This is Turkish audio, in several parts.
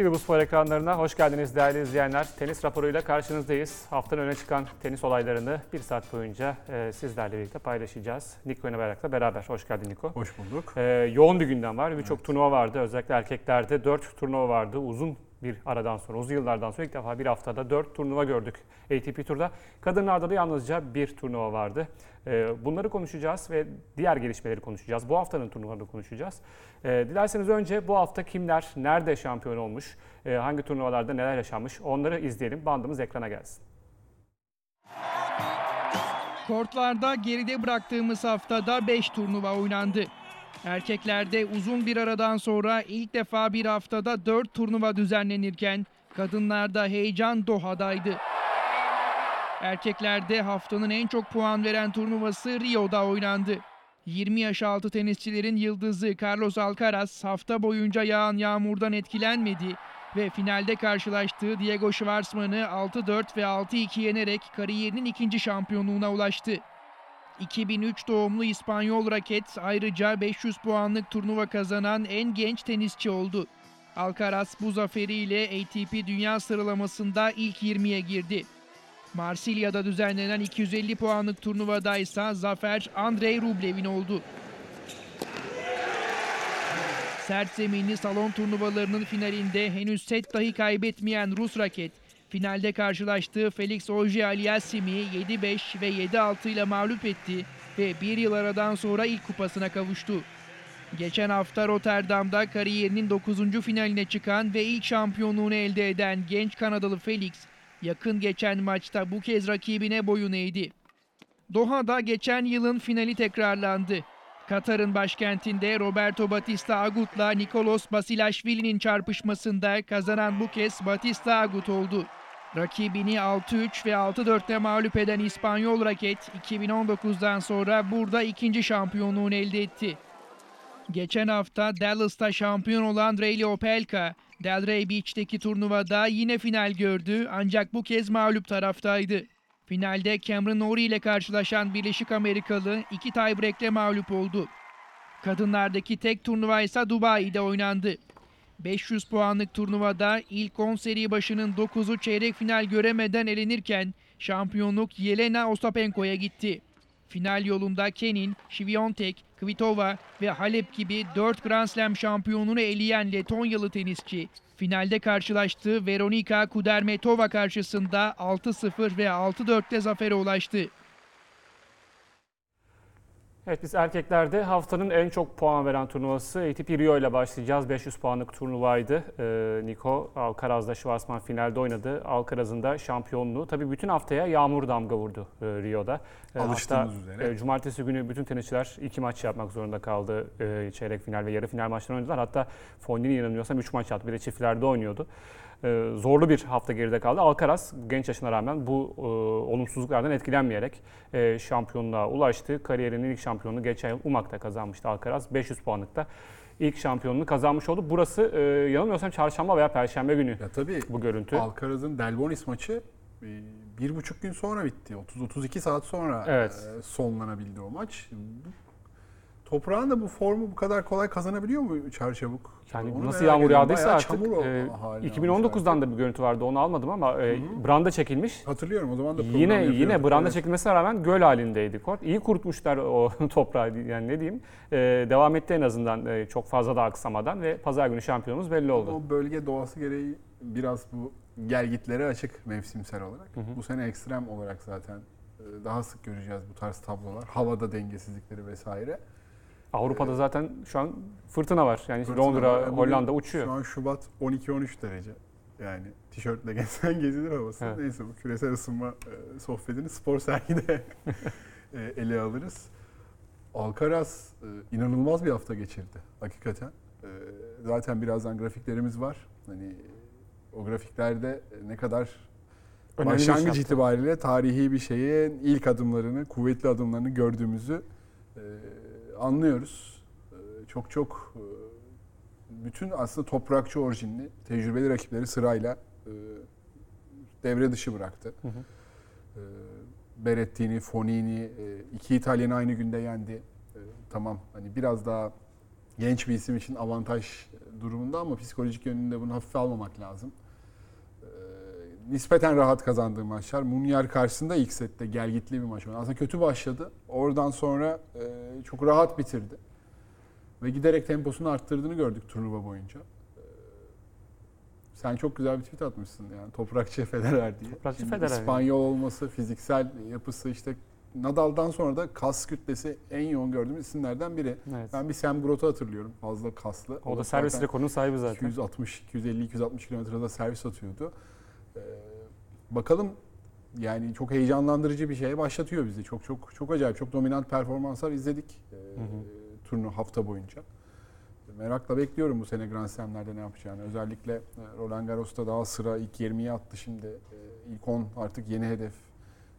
TV Bu Spor ekranlarına hoş geldiniz değerli izleyenler. Tenis raporuyla karşınızdayız. Haftanın öne çıkan tenis olaylarını bir saat boyunca e, sizlerle birlikte paylaşacağız. Niko Önebayrak'la beraber. Hoş geldin Niko. Hoş bulduk. E, yoğun bir gündem var. Birçok turnuva vardı. Özellikle erkeklerde 4 turnuva vardı. Uzun bir aradan sonra, uzun yıllardan sonra ilk defa bir haftada 4 turnuva gördük ATP Tur'da. Kadınlarda da yalnızca bir turnuva vardı. E, bunları konuşacağız ve diğer gelişmeleri konuşacağız. Bu haftanın turnuvalarını konuşacağız. E, dilerseniz önce bu hafta kimler, nerede şampiyon olmuş, e, hangi turnuvalarda neler yaşanmış onları izleyelim. Bandımız ekrana gelsin. Kortlarda geride bıraktığımız haftada 5 turnuva oynandı. Erkeklerde uzun bir aradan sonra ilk defa bir haftada 4 turnuva düzenlenirken kadınlarda heyecan Doha'daydı. Erkeklerde haftanın en çok puan veren turnuvası Rio'da oynandı. 20 yaş altı tenisçilerin yıldızı Carlos Alcaraz hafta boyunca yağan yağmurdan etkilenmedi ve finalde karşılaştığı Diego Schwartzman'ı 6-4 ve 6-2 yenerek kariyerinin ikinci şampiyonluğuna ulaştı. 2003 doğumlu İspanyol raket ayrıca 500 puanlık turnuva kazanan en genç tenisçi oldu. Alcaraz bu zaferiyle ATP Dünya Sıralaması'nda ilk 20'ye girdi. Marsilya'da düzenlenen 250 puanlık turnuvada ise zafer Andrei Rublev'in oldu. Sert zeminli salon turnuvalarının finalinde henüz set dahi kaybetmeyen Rus raket, finalde karşılaştığı Felix Auger-Aliassime 7-5 ve 7-6 ile mağlup etti ve bir yıl aradan sonra ilk kupasına kavuştu. Geçen hafta Rotterdam'da kariyerinin 9. finaline çıkan ve ilk şampiyonluğunu elde eden genç Kanadalı Felix, yakın geçen maçta bu kez rakibine boyun eğdi. Doha'da geçen yılın finali tekrarlandı. Katar'ın başkentinde Roberto Batista Agut'la Nikolos Basilashvili'nin çarpışmasında kazanan bu kez Batista Agut oldu. Rakibini 6-3 ve 6-4'te mağlup eden İspanyol raket 2019'dan sonra burada ikinci şampiyonluğunu elde etti. Geçen hafta Dallas'ta şampiyon olan Rayleigh Opelka, Delray Beach'teki turnuvada yine final gördü ancak bu kez mağlup taraftaydı. Finalde Cameron Norrie ile karşılaşan Birleşik Amerikalı iki tiebreak'le mağlup oldu. Kadınlardaki tek turnuva ise Dubai'de oynandı. 500 puanlık turnuvada ilk 10 seri başının 9'u çeyrek final göremeden elenirken şampiyonluk Yelena Ostapenko'ya gitti. Final yolunda Kenin, Şiviyontek, Kvitova ve Halep gibi 4 Grand Slam şampiyonunu eleyen Letonyalı tenisçi, finalde karşılaştığı Veronika Kudermetova karşısında 6-0 ve 6-4'te zafere ulaştı. Evet biz erkeklerde haftanın en çok puan veren turnuvası ATP Rio ile başlayacağız. 500 puanlık turnuvaydı. Ee, Niko Alcaraz'da Schwarzman finalde oynadı. Alcaraz'ın da şampiyonluğu. Tabii bütün haftaya yağmur damga vurdu e, Rio'da. E, Alıştığımız hafta, üzere. e, cumartesi günü bütün tenisçiler iki maç yapmak zorunda kaldı. E, çeyrek final ve yarı final maçlarını oynadılar. Hatta Fondini yanılmıyorsam 3 maç yaptı. Bir de çiftlerde oynuyordu. E, zorlu bir hafta geride kaldı. Alcaraz genç yaşına rağmen bu e, olumsuzluklardan etkilenmeyerek e, şampiyonluğa ulaştı. Kariyerinin ilk şampiyonluğu geçen yıl Umag'da kazanmıştı Alcaraz. 500 puanlıkta ilk şampiyonluğunu kazanmış oldu. Burası e, yanılmıyorsam çarşamba veya perşembe günü Ya tabii bu görüntü. Alcaraz'ın Delbonis maçı e, bir buçuk gün sonra bitti. 30-32 saat sonra Evet. e, sonlanabildi o maç. Toprağın da bu formu bu kadar kolay kazanabiliyor mu çarçabuk? Yani Onu nasıl yağmur yağdıysa artık e, hali 2019'dan da bir görüntü vardı onu almadım ama e, branda çekilmiş. Hatırlıyorum o zaman da Yine yine branda Evet. çekilmesine rağmen göl halindeydi kort. İyi kurutmuşlar o toprağı yani ne diyeyim. E, devam etti en azından e, çok fazla da aksamadan ve pazar günü şampiyonumuz belli oldu. O bölge doğası gereği biraz bu gelgitlere açık mevsimsel olarak. Bu sene ekstrem olarak zaten e, daha sık göreceğiz bu tarz tablolar. Havada dengesizlikleri vesaire. Avrupa'da zaten şu an fırtına var. Yani Fırtına Londra, var. Hollanda uçuyor. Şu an Şubat 12-13 derece. Yani tişörtle gezsen gezilir havası. Evet. Neyse bu küresel ısınma e, sohbetini spor sergide e, ele alırız. Alcaraz e, inanılmaz bir hafta geçirdi hakikaten. Zaten birazdan grafiklerimiz var. Hani o grafiklerde ne kadar Önemli iş başlangıç yaptı. itibariyle tarihi bir şeyin ilk adımlarını, kuvvetli adımlarını gördüğümüzü anlıyoruz. E, çok çok e, bütün aslında toprakçı orijinli tecrübeli rakipleri sırayla e, devre dışı bıraktı. Hı hı. E, Berettini, Fonini, e, iki İtalyanı aynı günde yendi. E, tamam hani biraz daha genç bir isim için avantaj durumunda ama psikolojik yönünde bunu hafife almamak lazım. Nispeten rahat kazandığı maçlar. Munyer karşısında ilk sette gelgitli bir maç oldu. Aslında kötü başladı. Oradan sonra e, çok rahat bitirdi. Ve giderek temposunu arttırdığını gördük turnuva boyunca. Ee, sen çok güzel bir tweet atmışsın yani Toprakçı Federer diye. Toprakçı Şimdi Federer. İspanyol olması, fiziksel yapısı işte Nadal'dan sonra da kas kütlesi en yoğun gördüğümüz isimlerden biri. Evet. Ben bir Sam Groth'u hatırlıyorum. Fazla kaslı. O da servis zaten rekorunun sahibi zaten. 260, 250, 260 kilometrede servis atıyordu. Ee, bakalım yani çok heyecanlandırıcı bir şeye başlatıyor bizi. Çok çok çok acayip, çok dominant performanslar izledik e, hı. turnu hafta boyunca. Merakla bekliyorum bu sene Grand Slam'lerde ne yapacağını. Özellikle e, Roland Garros'ta daha sıra ilk 20'ye attı şimdi. E, ilk 10 artık yeni hedef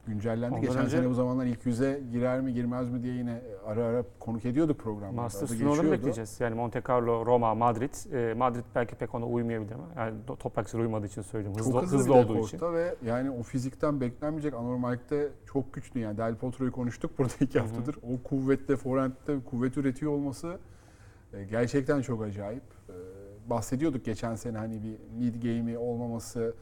güncellendi. Ondan Geçen önce- sene bu zamanlar ilk 100'e girer mi girmez mi diye yine ara ara konuk ediyorduk Adı turnuvalarını geçiyordu. bekleyeceğiz. Yani Monte Carlo, Roma, Madrid. Ee, Madrid belki pek ona uymayabilir ama yani toprakçılar uymadığı için söylüyorum. Hızlı, çok hızlı, hızlı, olduğu için. ve yani o fizikten beklenmeyecek anormallikte çok güçlü yani Del Potro'yu konuştuk burada iki haftadır. O kuvvetle forehand'de kuvvet üretiyor olması e, gerçekten çok acayip. E, bahsediyorduk geçen sene hani bir mid game'i olmaması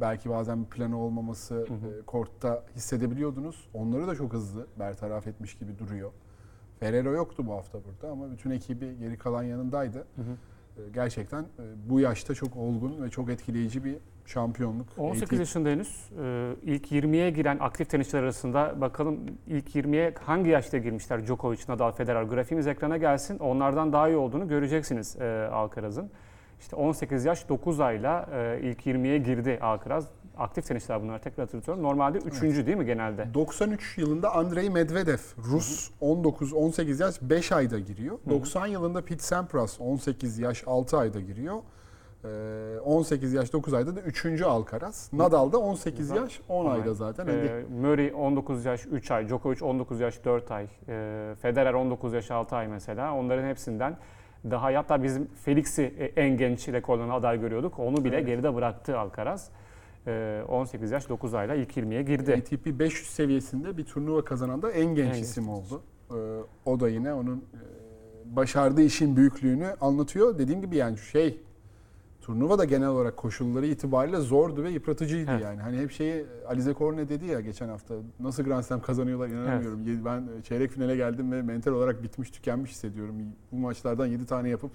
belki bazen bir planı olmaması hı. e, kortta hissedebiliyordunuz. Onları da çok hızlı bertaraf etmiş gibi duruyor. Ferrero yoktu bu hafta burada ama bütün ekibi geri kalan yanındaydı. Hı hı. E, Gerçekten e, bu yaşta çok olgun ve çok etkileyici bir şampiyonluk. 18 ATP yaşında henüz. Ee, ilk 20'ye giren aktif tenisçiler arasında bakalım ilk 20'ye hangi yaşta girmişler? Djokovic, Nadal, Federer. Grafiğimiz ekrana gelsin. Onlardan daha iyi olduğunu göreceksiniz e, Alcaraz'ın. İşte 18 yaş 9 ayla e, ilk 20'ye girdi Alcaraz. Aktif tenisçiler bunlar tekrar hatırlatıyorum. Normalde 3. değil mi genelde? 93 yılında Andrei Medvedev, Rus 19-18 yaş 5 ayda giriyor. hı. 90 yılında Pete Sampras 18 yaş 6 ayda giriyor. Ee, 18 yaş 9 ayda da 3. Alcaraz. Nadal da 18 Güzel. yaş 10 On ay. ayda zaten. Ee, Murray 19 yaş 3 ay, Djokovic 19 yaş 4 ay, ee, Federer 19 yaş 6 ay mesela. Onların hepsinden daha hatta bizim Felix'i e, en genç rekorlarına aday görüyorduk. Onu bile Evet. geride bıraktı Alcaraz. Ee, 18 yaş 9 ayla ilk 20'ye girdi. ATP 500 seviyesinde bir turnuva kazanan da en genç En genç isim oldu. Ee, o da yine onun e, başardığı işin büyüklüğünü anlatıyor. Dediğim gibi yani şey turnuva da genel olarak koşulları itibariyle zordu ve yıpratıcıydı Evet. yani. Hani hep şeyi Alize Korne dedi ya geçen hafta nasıl Grand Slam kazanıyorlar inanamıyorum. Yedi- Ben çeyrek finale geldim ve mental olarak bitmiş tükenmiş hissediyorum. Bu maçlardan 7 tane yapıp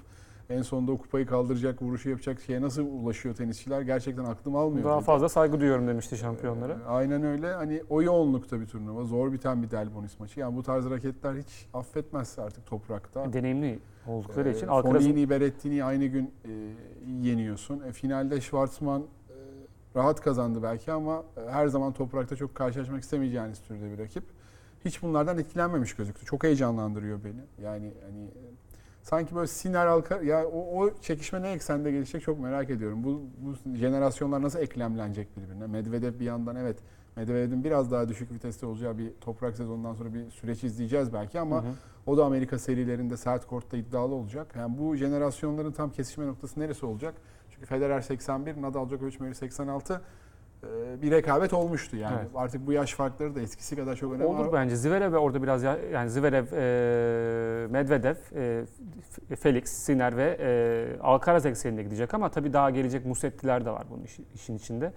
en sonunda o kupayı kaldıracak, vuruşu yapacak şeye nasıl ulaşıyor tenisçiler gerçekten aklım almıyor. Daha dedi. fazla saygı duyuyorum demişti şampiyonlara. Ee, Aynen öyle. Hani o yoğunlukta bir turnuva. Zor biten bir Delbonis maçı. Yani bu tarz raketler hiç affetmez artık toprakta. Deneyimli oldukları için Ee, Alcaraz'ın Fognini, Berrettini aynı gün e, yeniyorsun. E, finalde Schwartzman e, rahat kazandı belki ama e, her zaman toprakta çok karşılaşmak istemeyeceğiniz türde bir rakip. Hiç bunlardan etkilenmemiş gözüktü. Çok heyecanlandırıyor beni. Yani hani e, sanki böyle Siner Alka ya o, o çekişme ne eksende gelişecek çok merak ediyorum. Bu, bu jenerasyonlar nasıl eklemlenecek birbirine? Medvedev bir yandan evet Medvedev'in biraz daha düşük viteste olacağı bir toprak sezonundan sonra bir süreç izleyeceğiz belki ama Hı hı. o da Amerika serilerinde sert kortta iddialı olacak. Yani bu jenerasyonların tam kesişme noktası neresi olacak? Çünkü Federer 81, Nadal Djokovic Murray 86 e, bir rekabet olmuştu yani. Evet. Artık bu yaş farkları da eskisi kadar çok önemli. Olur bence. Zverev orada biraz ya, yani Zverev, e, Medvedev, e, Felix, Sinner ve e, Alcaraz ekseninde gidecek ama tabii daha gelecek Musettiler de var bunun işin, işin içinde.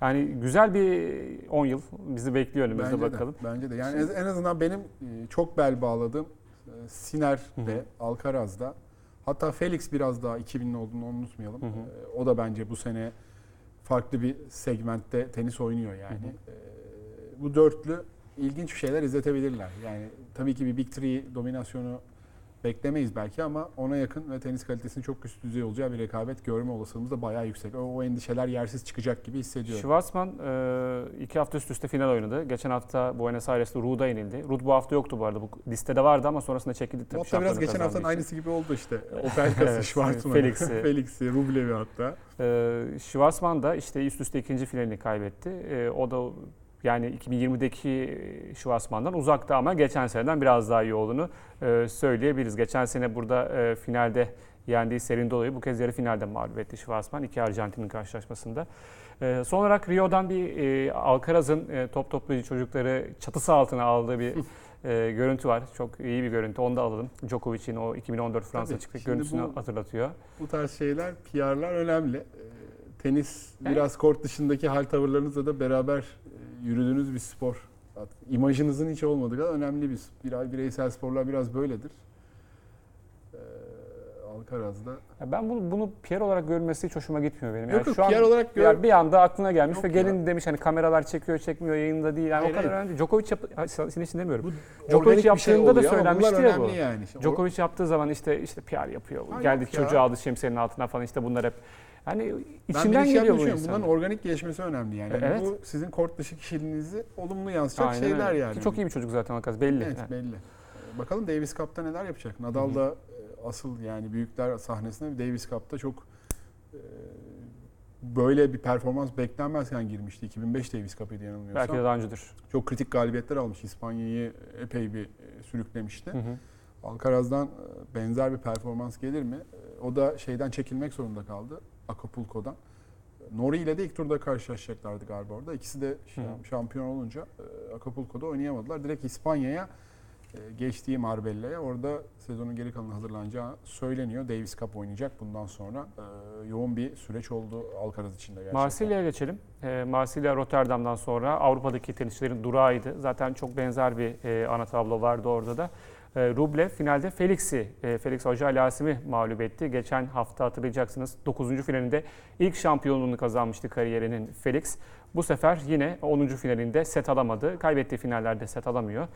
Yani güzel bir 10 yıl bizi bekliyor önümüzde Bence bakalım. De, bence de. Yani en- en azından benim e, çok bel bağladığım e, Siner ve Alcaraz'da hatta Felix biraz daha 2000'li olduğunu unutmayalım. Hı hı. E, O da bence bu sene farklı bir segmentte tenis oynuyor yani. Hı hı. E, Bu dörtlü ilginç bir şeyler izletebilirler. Yani tabii ki bir Big Three dominasyonu beklemeyiz belki ama ona yakın ve tenis kalitesinin çok üst düzey olacağı bir rekabet görme olasılığımız da bayağı yüksek. O, o endişeler yersiz çıkacak gibi hissediyorum. Schwarzman e, iki hafta üst üste final oynadı. Geçen hafta Buenos Aires'te Ruud'a yenildi. Ruud bu hafta yoktu bu arada. Bu listede vardı ama sonrasında çekildi. Hafta biraz geçen haftanın için. aynısı gibi oldu işte. Opelka'sı, Evet, Schwarzman'ı, Felix'i. Felix'i, Rublev'i hatta. Ee, Schwarzman da işte üst üste ikinci finalini kaybetti. Ee, o da yani 2020'deki Schwarzman'dan uzakta ama geçen seneden biraz daha iyi olduğunu e, söyleyebiliriz. Geçen sene burada e, finalde yendiği Serindolo'yu bu kez yarı finalde mağlup etti Schwarzman iki Arjantin'in karşılaşmasında. E, son olarak Rio'dan bir e, Alcaraz'ın e, top toplayıcı çocukları çatısı altına aldığı bir e, görüntü var. Çok iyi bir görüntü. Onu da alalım. Djokovic'in o 2014 Fransa çıktık görüntüsünü bu- hatırlatıyor. Bu tarz şeyler, PR'lar önemli. Ee, Tenis Evet. biraz kort dışındaki hal tavırlarınızla da beraber e, yürüdüğünüz bir spor. İmajınızın hiç olmadığı kadar önemli bir bir bireysel sporlar biraz böyledir. Ee, Alcaraz'da. Ya ben bunu, bunu Pierre olarak görülmesi hiç hoşuma gitmiyor benim. Yok Yani yok şu an PR olarak gör. yani bir anda aklına gelmiş Yok ve ya. gelin demiş hani kameralar çekiyor çekmiyor yayında değil. Yani Hayır, o kadar hayır. önemli. Djokovic yap senin için demiyorum. Bu Djokovic bir şey yaptığında da söylenmişti ya bu. yani. Djokovic yaptığı zaman işte işte PR yapıyor. Ha, Geldi ya. çocuğu aldı şemsiyenin altına falan işte bunlar hep. Ben içinden şey geliyor bu insan. Bunların organik gelişmesi önemli yani. Yani Evet. Bu sizin kort dışı kişiliğinizi olumlu yansıtacak Aynen şeyler öyle. yani. Ki çok iyi bir çocuk zaten Alcaraz belli. Evet Yani. belli. Ee, Bakalım Davis Cup'ta neler yapacak. Nadal da e, asıl yani büyükler sahnesinde Davis Cup'ta çok e, böyle bir performans beklenmezken girmişti. 2005 Davis Cup'ıydı yanılmıyorsam. Belki de daha öncedir. Çok kritik galibiyetler almış. İspanya'yı epey bir e, sürüklemişti. Hı hı. Alcaraz'dan e, benzer bir performans gelir mi? E, O da şeyden çekilmek zorunda kaldı. Acapulco'dan. Nori ile de ilk turda karşılaşacaklardı galiba orada. İkisi de şampiyon olunca e, Acapulco'da oynayamadılar. Direkt İspanya'ya e, geçtiği Marbella'ya orada sezonun geri kalanı hazırlanacağı söyleniyor. Davis Cup oynayacak bundan sonra. E, yoğun bir süreç oldu Alcaraz için de gerçekten. Marsilya'ya geçelim. Marsilya Rotterdam'dan sonra Avrupa'daki tenisçilerin durağıydı. Zaten çok benzer bir e, ana tablo vardı orada da. E, Rublev finalde Felix'i, e, Felix Auger-Aliassime mağlup etti. Geçen hafta hatırlayacaksınız 9. finalinde ilk şampiyonluğunu kazanmıştı kariyerinin Felix. Bu sefer yine 10. finalinde set alamadı. Kaybettiği finallerde set alamıyor.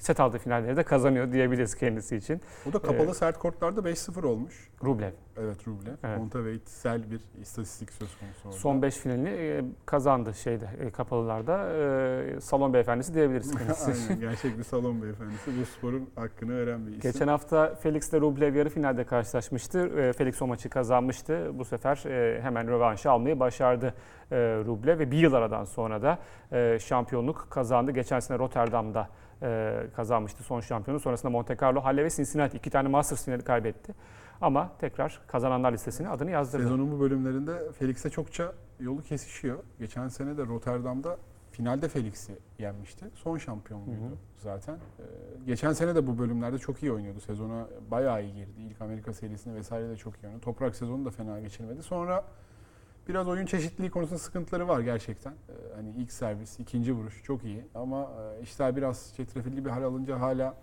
Set aldığı finalleri de kazanıyor diyebiliriz kendisi için. Bu da kapalı Evet. sert kortlarda 5-0 olmuş. Rublev. Evet Rublev. Evet. Kontaveit-sel bir istatistik söz konusu orada. Son 5 finalini e, kazandı şeyde e, kapalılarda. E, salon beyefendisi diyebiliriz kendisi. Aynen gerçek bir salon beyefendisi. Bu sporun hakkını veren bir isim. Geçen hafta Felix ile Rublev yarı finalde karşılaşmıştı. E, Felix o maçı kazanmıştı. Bu sefer e, hemen rövanşı almayı başardı Rublev ve bir yıl aradan sonra da şampiyonluk kazandı. Geçen sene Rotterdam'da e, kazanmıştı son şampiyonu. Sonrasında Monte Carlo, Halle ve Cincinnati iki tane Masters finali kaybetti. Ama tekrar kazananlar listesine adını yazdırdı. Sezonun bu bölümlerinde Felix'e çokça yolu kesişiyor. Geçen sene de Rotterdam'da finalde Felix'i yenmişti. Son Hı hı. zaten. Ee, geçen sene de bu bölümlerde çok iyi oynuyordu. Sezona bayağı iyi girdi. İlk Amerika serisinde vesaire de çok iyi oynadı. Toprak sezonu da fena geçirmedi. Sonra biraz oyun çeşitliliği konusunda sıkıntıları var gerçekten. Ee, hani ilk servis, ikinci vuruş çok iyi. Ama e, işler biraz çetrefilli bir hal alınca hala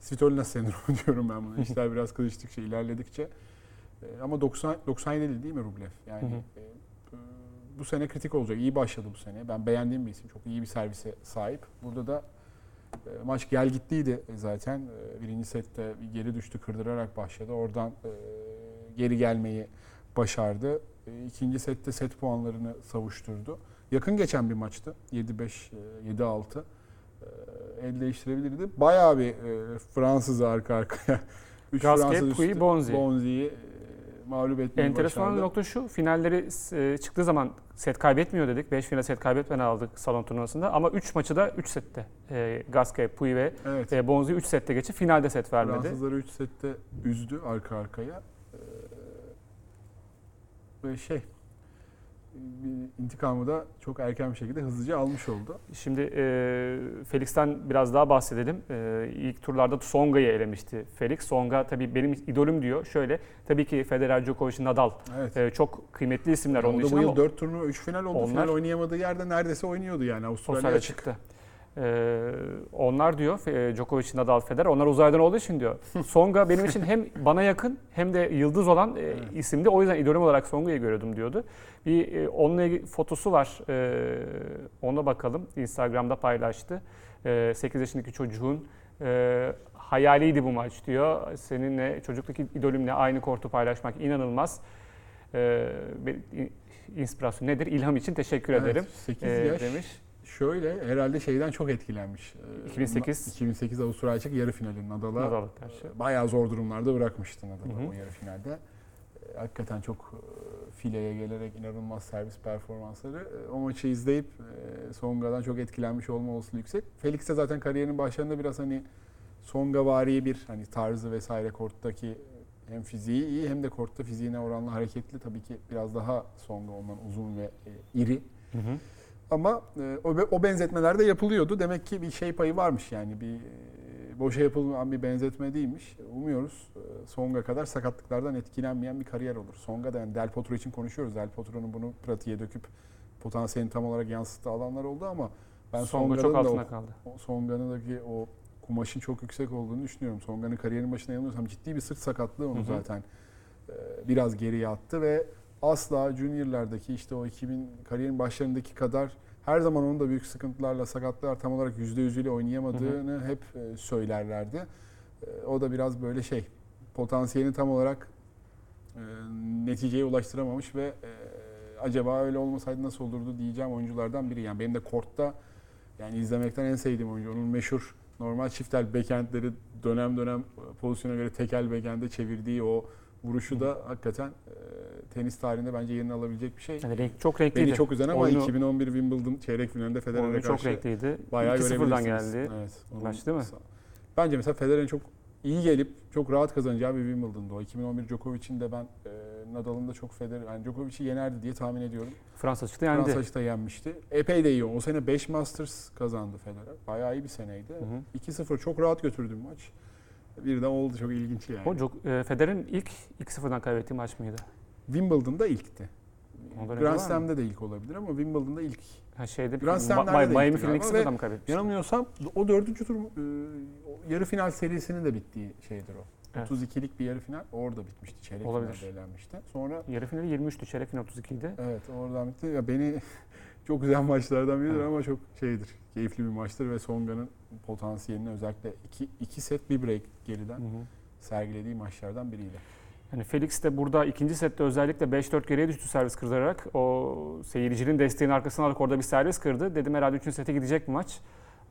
Svitolina sendromu diyorum ben buna. İşler biraz kızıştıkça, ilerledikçe. E, ama 90 97 değil mi Rublev? Yani e, e, bu sene kritik olacak. İyi başladı bu sene. Ben beğendiğim bir isim. Çok iyi bir servise sahip. Burada da e, maç gel gittiydi zaten. Birinci sette geri düştü, kırdırarak başladı. Oradan geri gelmeyi başardı. E, ikinci sette set puanlarını savuşturdu. Yakın geçen bir maçtı. 7-5, e, 7-6 e, el değiştirebilirdi. Bayağı bir e, Fransız arka arkaya. Üç Gasquet, Puy, Bonzi. Bonzi'yi e, mağlup etmeyi Enteresan başardı. nokta şu, finalleri e, çıktığı zaman set kaybetmiyor dedik. 5 final set kaybetmeden aldık salon turnuvasında. Ama 3 maçı da 3 sette. E, Gasquet, Puy ve Evet. e, Bonzi 3 sette geçip finalde set vermedi. Fransızları 3 sette üzdü arka arkaya. Şey intikamı da çok erken bir şekilde hızlıca almış oldu. Şimdi e, Felix'ten biraz daha bahsedelim. E, ilk turlarda Tsonga'yı elemişti Felix. Tsonga tabii benim idolüm diyor. Şöyle tabii ki Federer, Djokovic, Nadal Evet. e, çok kıymetli isimler onun için bu yıl ama 4 turnuva 3 final oldu. onlar- Final oynayamadığı yerde neredeyse oynuyordu yani Avustralya açık. çıktı. Ee, onlar diyor e, Djokovic, Nadal, Federer onlar uzaydan olduğu için diyor. Songa benim için hem bana yakın hem de yıldız olan e, isimdi. O yüzden idolüm olarak Songa'yı görüyordum diyordu. Bir e, onunla ilgili fotosu var. E, ona bakalım. Instagram'da paylaştı. E, 8 yaşındaki çocuğun e, hayaliydi bu maç diyor. Seninle çocuktaki idolümle aynı kortu paylaşmak inanılmaz. E, inspirasyon nedir? İlham için teşekkür ederim. 8 e, yaş demiş. Şöyle herhalde şeyden çok etkilenmiş. Ee, 2008. 2008 Avustralya açık yarı finali Nadal'a Nadal'a karşı. bayağı zor durumlarda bırakmıştı Nadal'ı o yarı finalde. E, Hakikaten çok e, fileye gelerek inanılmaz servis performansları. E, O maçı izleyip e, Songa'dan çok etkilenmiş olma olasılığı yüksek. Felix de zaten kariyerinin başlarında biraz hani Songa bir hani tarzı vesaire korttaki hem fiziği iyi hem de kortta fiziğine oranla hareketli. Tabii ki biraz daha Songa ondan uzun ve e, iri. Hı hı. Ama e, o, o benzetmeler de yapılıyordu. Demek ki bir şey payı varmış yani bir e, boşa yapılan bir benzetme değilmiş. Umuyoruz e, Songa kadar sakatlıklardan etkilenmeyen bir kariyer olur. Songa da yani Del Potro için konuşuyoruz. Del Potro'nun bunu pratiğe döküp potansiyelini tam olarak yansıttığı alanlar oldu ama ben Songa çok da altına o- kaldı. o Songa'nındaki o kumaşın çok yüksek olduğunu düşünüyorum. Songa'nın kariyerin başına yanılıyorsam ciddi bir sırt sakatlığı onu Hı hı. zaten e, biraz geriye attı ve asla juniorlardaki işte o 2000 kariyerin başlarındaki kadar her zaman onun da büyük sıkıntılarla sakatlıklar tam olarak %100 ile oynayamadığını hep e, söylerlerdi. E, O da biraz böyle şey potansiyelini tam olarak e, neticeye ulaştıramamış ve acaba öyle olmasaydı nasıl olurdu diyeceğim oyunculardan biri. Yani benim de kortta yani izlemekten en sevdiğim oyuncu. Onun meşhur normal çiftel backhandleri dönem dönem pozisyona göre tekel backhand'e çevirdiği o vuruşu da hakikaten tenis tarihinde bence yerini alabilecek bir şey. Yani renk, çok renkliydi. Beni çok üzen ama Oyunu- 2011 Wimbledon çeyrek finalinde Federer'e karşı çok renkliydi. bayağı 2-0'dan görebilirsiniz. geldi. Evet. maç değil mi? Bence mesela Federer'in çok iyi gelip çok rahat kazanacağı bir Wimbledon'da o. 2011 Djokovic'in de ben e, Nadal'ın da çok Federer, yani Djokovic'i yenerdi diye tahmin ediyorum. Fransa çıktı yendi. Fransa açıkta yenmişti. Epey de iyi. O sene 5 Masters kazandı Federer. Bayağı iyi bir seneydi. Hı hı. 2-0 çok rahat götürdü maç. Bir de oldu çok ilginç yani. O çok, e, Federer'in ilk 2-0'dan kaybettiği maç mıydı? Wimbledon'da ilkti. Ondan Grand? Slam'de de ilk olabilir ama Wimbledon'da ilk. Ha şeyde Grand Slam'lerde Ma- de Miami gitti finali galiba 2-0'dan ve mı kaybetmiş? Yanılmıyorsam o dördüncü tur e, yarı final serisinin de bittiği şeydir o. Evet. 32'lik bir yarı final orada bitmişti. Çeyrek Olabilir. finalde elenmişti. Sonra Yarı finali 23'tü, çeyrek final 32 idi. evet oradan bitti. Ya beni çok güzel maçlardan biridir Evet. ama çok şeydir. Keyifli bir maçtır ve Songa'nın potansiyelini özellikle iki, iki set bir break geriden Hı hı. sergilediği maçlardan biriydi. Yani Felix de burada ikinci sette özellikle 5-4 geriye düştü servis kırdırarak. O seyircinin desteğinin arkasına alıp orada bir servis kırdı. Dedim herhalde 3. sete gidecek bir maç.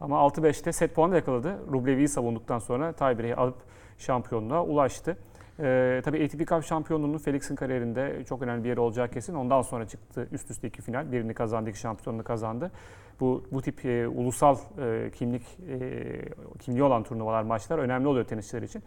Ama 6-5'te set puanı da yakaladı. Rublevi'yi savunduktan sonra tiebreak'i alıp şampiyonluğa ulaştı. Ee, tabii ATP Cup şampiyonluğunun Felix'in kariyerinde çok önemli bir yeri olacağı kesin. Ondan sonra çıktı üst üste iki final. Birini kazandı, iki şampiyonluğu kazandı. Bu, bu tip e, ulusal e, kimlik e, kimliği olan turnuvalar, maçlar önemli oluyor tenisçiler için.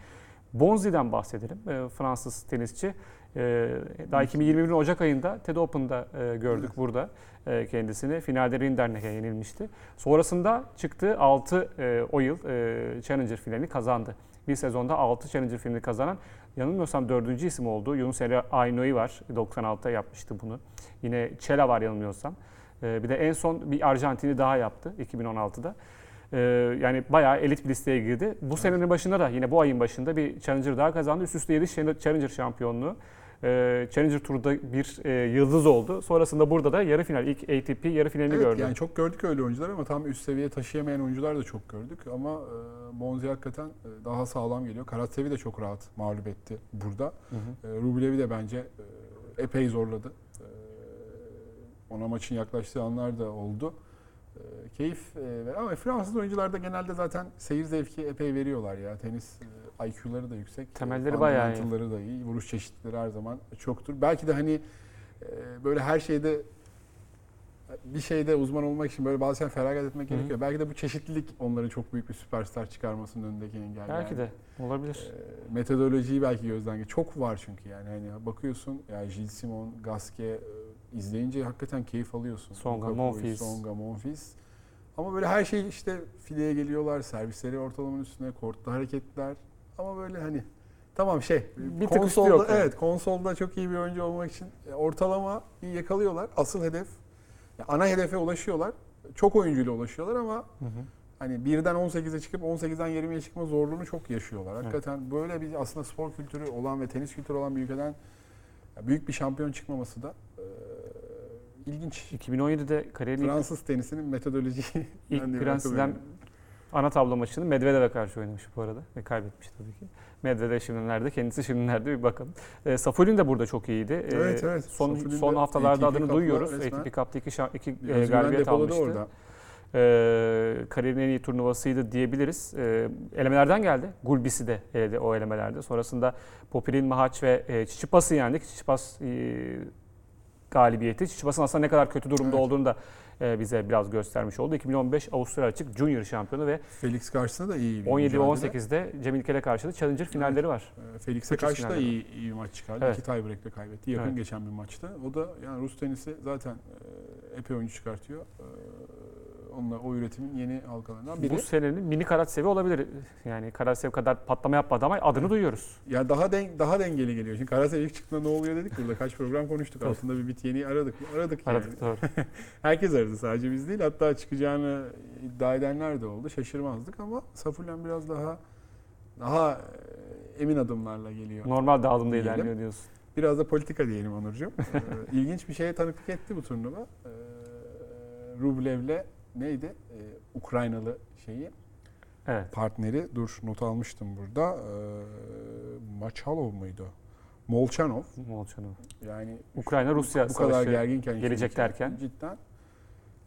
Bonzi'den bahsedelim. E, Fransız tenisçi. E, daha 2021'in Ocak ayında TED Open'da e, gördük Evet. burada e, kendisini. Finalde Rinderknecht'e yenilmişti. Sonrasında çıktığı 6 e, o yıl e, Challenger finalini kazandı. Bir sezonda 6 Challenger finali kazanan yanılmıyorsam 4. isim oldu. Yunus Emre Ayno'yu var. 96'da yapmıştı bunu. Yine Çela var yanılmıyorsam. E, bir de en son bir Arjantin'i daha yaptı 2016'da. Ee, yani bayağı elit bir listeye girdi. Bu senenin başında da yine bu ayın başında bir Challenger daha kazandı. Üst üste 7 Challenger şampiyonluğu. Ee, Challenger turda bir e, yıldız oldu. Sonrasında burada da yarı final, ilk ATP yarı finalini Evet gördü. yani çok gördük öyle oyuncular ama tam üst seviye taşıyamayan oyuncular da çok gördük ama e, Bonzi hakikaten e, daha sağlam geliyor. Karatsevi de çok rahat mağlup etti burada. Hı hı. E, Rublevi de bence e, epey zorladı. E, ona maçın yaklaştığı anlar da oldu. E, keyif e, ve- ama Fransız oyuncular da genelde zaten seyir zevki epey veriyorlar ya. Tenis e, IQ'ları da yüksek. Temelleri bayağı iyi. da iyi. Vuruş çeşitleri her zaman çoktur. Belki de hani böyle her şeyde bir şeyde uzman olmak için böyle bazen feragat etmek Hı hı. gerekiyor. Belki de bu çeşitlilik onların çok büyük bir süperstar çıkarmasının önündeki engel. Belki yani. de olabilir. E, metodolojiyi belki gözden geç. Çok var çünkü yani hani bakıyorsun ya Gilles Simon, Gasquet izleyince hakikaten keyif alıyorsun. Songa, Lukaku, Monfils. Songa, Monfils. Ama böyle her şey işte fileye geliyorlar, servisleri ortalamanın üstüne, kortta hareketler. Ama böyle hani tamam şey Bir tık üstü konsolda yok yani. evet konsolda çok iyi bir oyuncu olmak için e, ortalama iyi yakalıyorlar. Asıl hedef ya ana hedefe ulaşıyorlar. Çok oyuncuyla ulaşıyorlar ama Hı hı. hani birden 18'e çıkıp 18'den 20'ye çıkma zorluğunu çok yaşıyorlar. Evet. Hakikaten böyle bir aslında spor kültürü olan ve tenis kültürü olan bir ülkeden büyük bir şampiyon çıkmaması da e, ilginç. 2017'de kariyerin ilk, Fransız tenisinin metodolojiyi ilk de Grand Slam ana tablo maçını Medvedev'e karşı oynamış bu arada ve kaybetmiş tabii ki. Medvedev şimdi nerede, kendisi şimdi nerede bir bakalım. E, Safolin de burada çok iyiydi. E, Evet, evet. Son, son haftalarda adını duyuyoruz. ATP Cup'ta iki, iki e, galibiyet almıştı. orada. Ee, kariyerin en iyi turnuvasıydı diyebiliriz. Ee, elemelerden geldi. Gulbis'i de eledi o elemelerde. Sonrasında Popilin, Mahaç ve e, Çiçipas'ı yendik. Çiçipas e, galibiyeti. Çiçipas'ın aslında ne kadar kötü durumda Evet. olduğunu da e, bize biraz göstermiş oldu. 2015 Avustralya Açık Junior şampiyonu ve Felix karşısında da iyi bir 17 ve mücadele. 18'de Cemil Kele karşıladı. Challenger finalleri var. Felix'e karşı da iyi, iyi maç çıkardı. Evet. İki tiebreak'le kaybetti. Yakın Evet. geçen bir maçtı. O da yani Rus tenisi zaten e, epey oyuncu çıkartıyor. E, Onunla o üretimin yeni halkalarından biri. Bu senenin mini Karatsevi olabilir. Yani Karatsev kadar patlama yapmadı ama adını duyuyoruz. Ya daha den, daha dengeli geliyor. Şimdi Karasev ilk çıktığında ne oluyor dedik burada. Kaç program konuştuk. Aslında bir bit yeni aradık mı? Aradık, yani. Aradık doğru. Herkes aradı sadece biz değil. Hatta çıkacağını iddia edenler de oldu. Şaşırmazdık ama Safulen biraz daha daha e, emin adımlarla geliyor. Normal dağılımda ilerliyor diyorsun. Biraz da politika diyelim Onurcuğum. Ee, İlginç bir şeye tanıklık etti bu turnuva. Ee, Rublev'le neydi? Ee, Ukraynalı şeyi Evet. partneri. Dur not almıştım burada. Ee, Machalov muydu? Molchanov. Molchanov. Yani Ukrayna Rusya bu kadar savaşı gerginken gelecek çünkü derken. cidden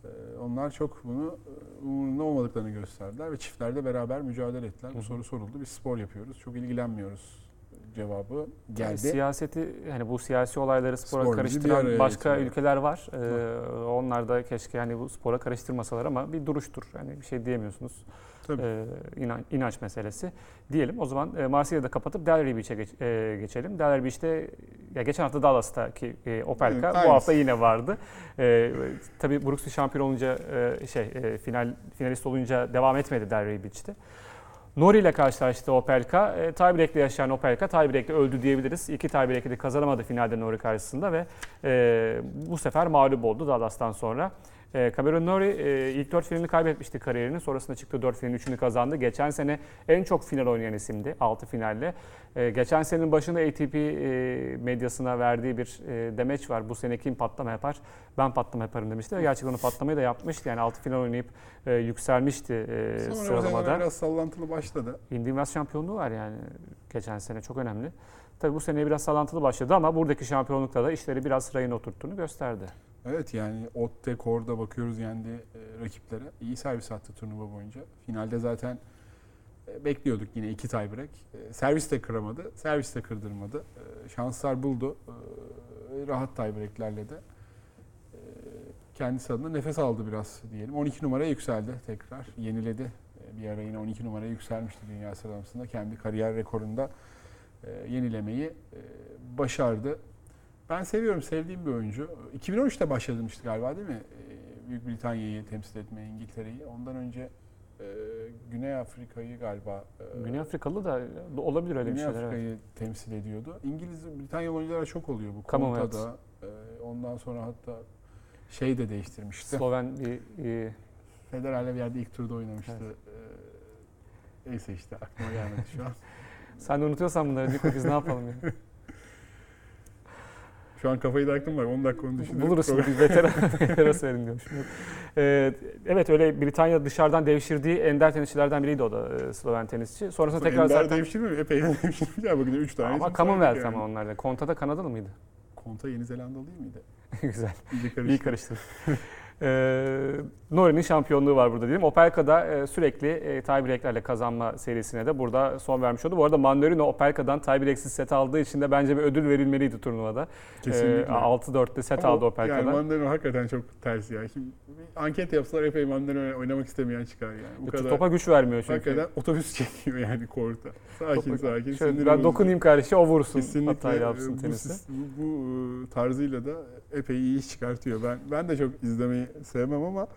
e, onlar çok bunu e, umurunda olmadıklarını gösterdiler ve çiftlerde beraber mücadele ettiler. Hı Bu soru soruldu. Biz spor yapıyoruz. Çok ilgilenmiyoruz cevabı Yani geldi. siyaseti hani bu siyasi olayları spora Spor karıştıran başka getiriyor. ülkeler var. Ee, onlar da keşke hani bu spora karıştırmasalar ama bir duruştur. Hani bir şey diyemiyorsunuz. Tabii. Ee, inan- inanç meselesi. Diyelim o zaman e, Marsilya'da kapatıp Delray Beach'e geç- e, geçelim. Delray Beach'te ya geçen hafta Dallas'taki e, Opelka Evet, bu aynısı. hafta yine vardı. E, tabii Brooksby şampiyon olunca e, şey e, final finalist olunca devam etmedi Delray Beach'te. Nori ile karşılaştı Opelka. E, tiebreak'le yaşayan Opelka tiebreak'le öldü diyebiliriz. İki tiebreak'i de kazanamadı finalde Nori karşısında ve e, bu sefer mağlup oldu Dallas'tan sonra. E, Cameron Nori e, ilk dört finalini kaybetmişti kariyerinin. Sonrasında çıktı dört finalin üçünü kazandı. Geçen sene en çok final oynayan isimdi. Altı finalle. E, geçen senenin başında ATP e, medyasına verdiği bir e, demeç var. Bu sene kim patlama yapar? Ben patlama yaparım demişti. Ve gerçekten onu patlamayı da yapmıştı. Yani altı final oynayıp e, yükselmişti e, Sonra sıralamada. zaman biraz sallantılı başladı. Indy West şampiyonluğu var yani geçen sene çok önemli. Tabii bu sene biraz sallantılı başladı ama buradaki şampiyonlukta da işleri biraz rayına oturttuğunu gösterdi. Evet yani Otte Kor'da bakıyoruz yendi e, rakiplere. İyi servis attı turnuva boyunca. Finalde zaten e, bekliyorduk yine iki tiebreak. E, servis de kıramadı, servis de kırdırmadı. E, şanslar buldu. E, rahat tiebreaklerle de e, kendisi adına nefes aldı biraz diyelim. 12 numaraya yükseldi tekrar. Yeniledi. Bir ara yine 12 numaraya yükselmişti dünya sıralamasında. Kendi kariyer rekorunda e, yenilemeyi e, başardı. Ben seviyorum, sevdiğim bir oyuncu. 2013'te başlamıştı galiba değil mi? Ee, Büyük Britanya'yı temsil etmeye, İngiltere'yi. Ondan önce e, Güney Afrika'yı galiba e, Güney Afrikalı da olabilir öyle bir Güney şeyler. evet. Afrika'yı temsil ediyordu. İngiliz, Britanyalı oyuncular çok oluyor bu. Commonwealth. Konta'da. e, ondan sonra hatta şey de değiştirmişti. Sloven bir e, Federer'le bir yerde ilk turda oynamıştı. Evet. E, neyse işte aklıma gelmedi şu an. sen de unutuyorsan bunları Niko biz ne yapalım ya? Şu an kafayı taktım var. 10 dakika onu düşünüyorum. Buluruz bir veteran, veteran söyleyin diyormuşum. Ee, evet öyle Britanya dışarıdan devşirdiği ender tenisçilerden biriydi o da e, Sloven tenisçi. Sonrasında tekrar Ender zaten devşirmiyor mu? Epey devşirmiş. Ya bakın 3 tane. ama Commonwealth saydık ama yani. onlar da. Kanadalı mıydı? Konta Yeni Zelandalı miydi? Güzel. İyice karıştı. İyi karıştı. Nori'nin şampiyonluğu var burada diyelim. Opelka'da e, sürekli e, tiebreaklerle kazanma serisine de burada son vermiş oldu. Bu arada Mandarino Opelka'dan tiebreaksiz set aldığı için de bence bir ödül verilmeliydi turnuvada. Kesinlikle. Ee, 6-4'te set Ama aldı Yani Opelka'dan. Mandarino hakikaten çok ters ya. Şimdi anket yapsalar epey Mandarino oynamak istemeyen çıkar yani. Bu kadar Topa güç vermiyor çünkü. hakikaten otobüs çekiyor yani korta. Sakin Topa- sakin. Şöyle ben dokunayım kardeşe o vursun. Kesinlikle Hatayı e, yapsın bu, tenisi. bu, bu, e, tarzıyla da epey iyi iş çıkartıyor. Ben ben de çok izlemeyi sevmem ama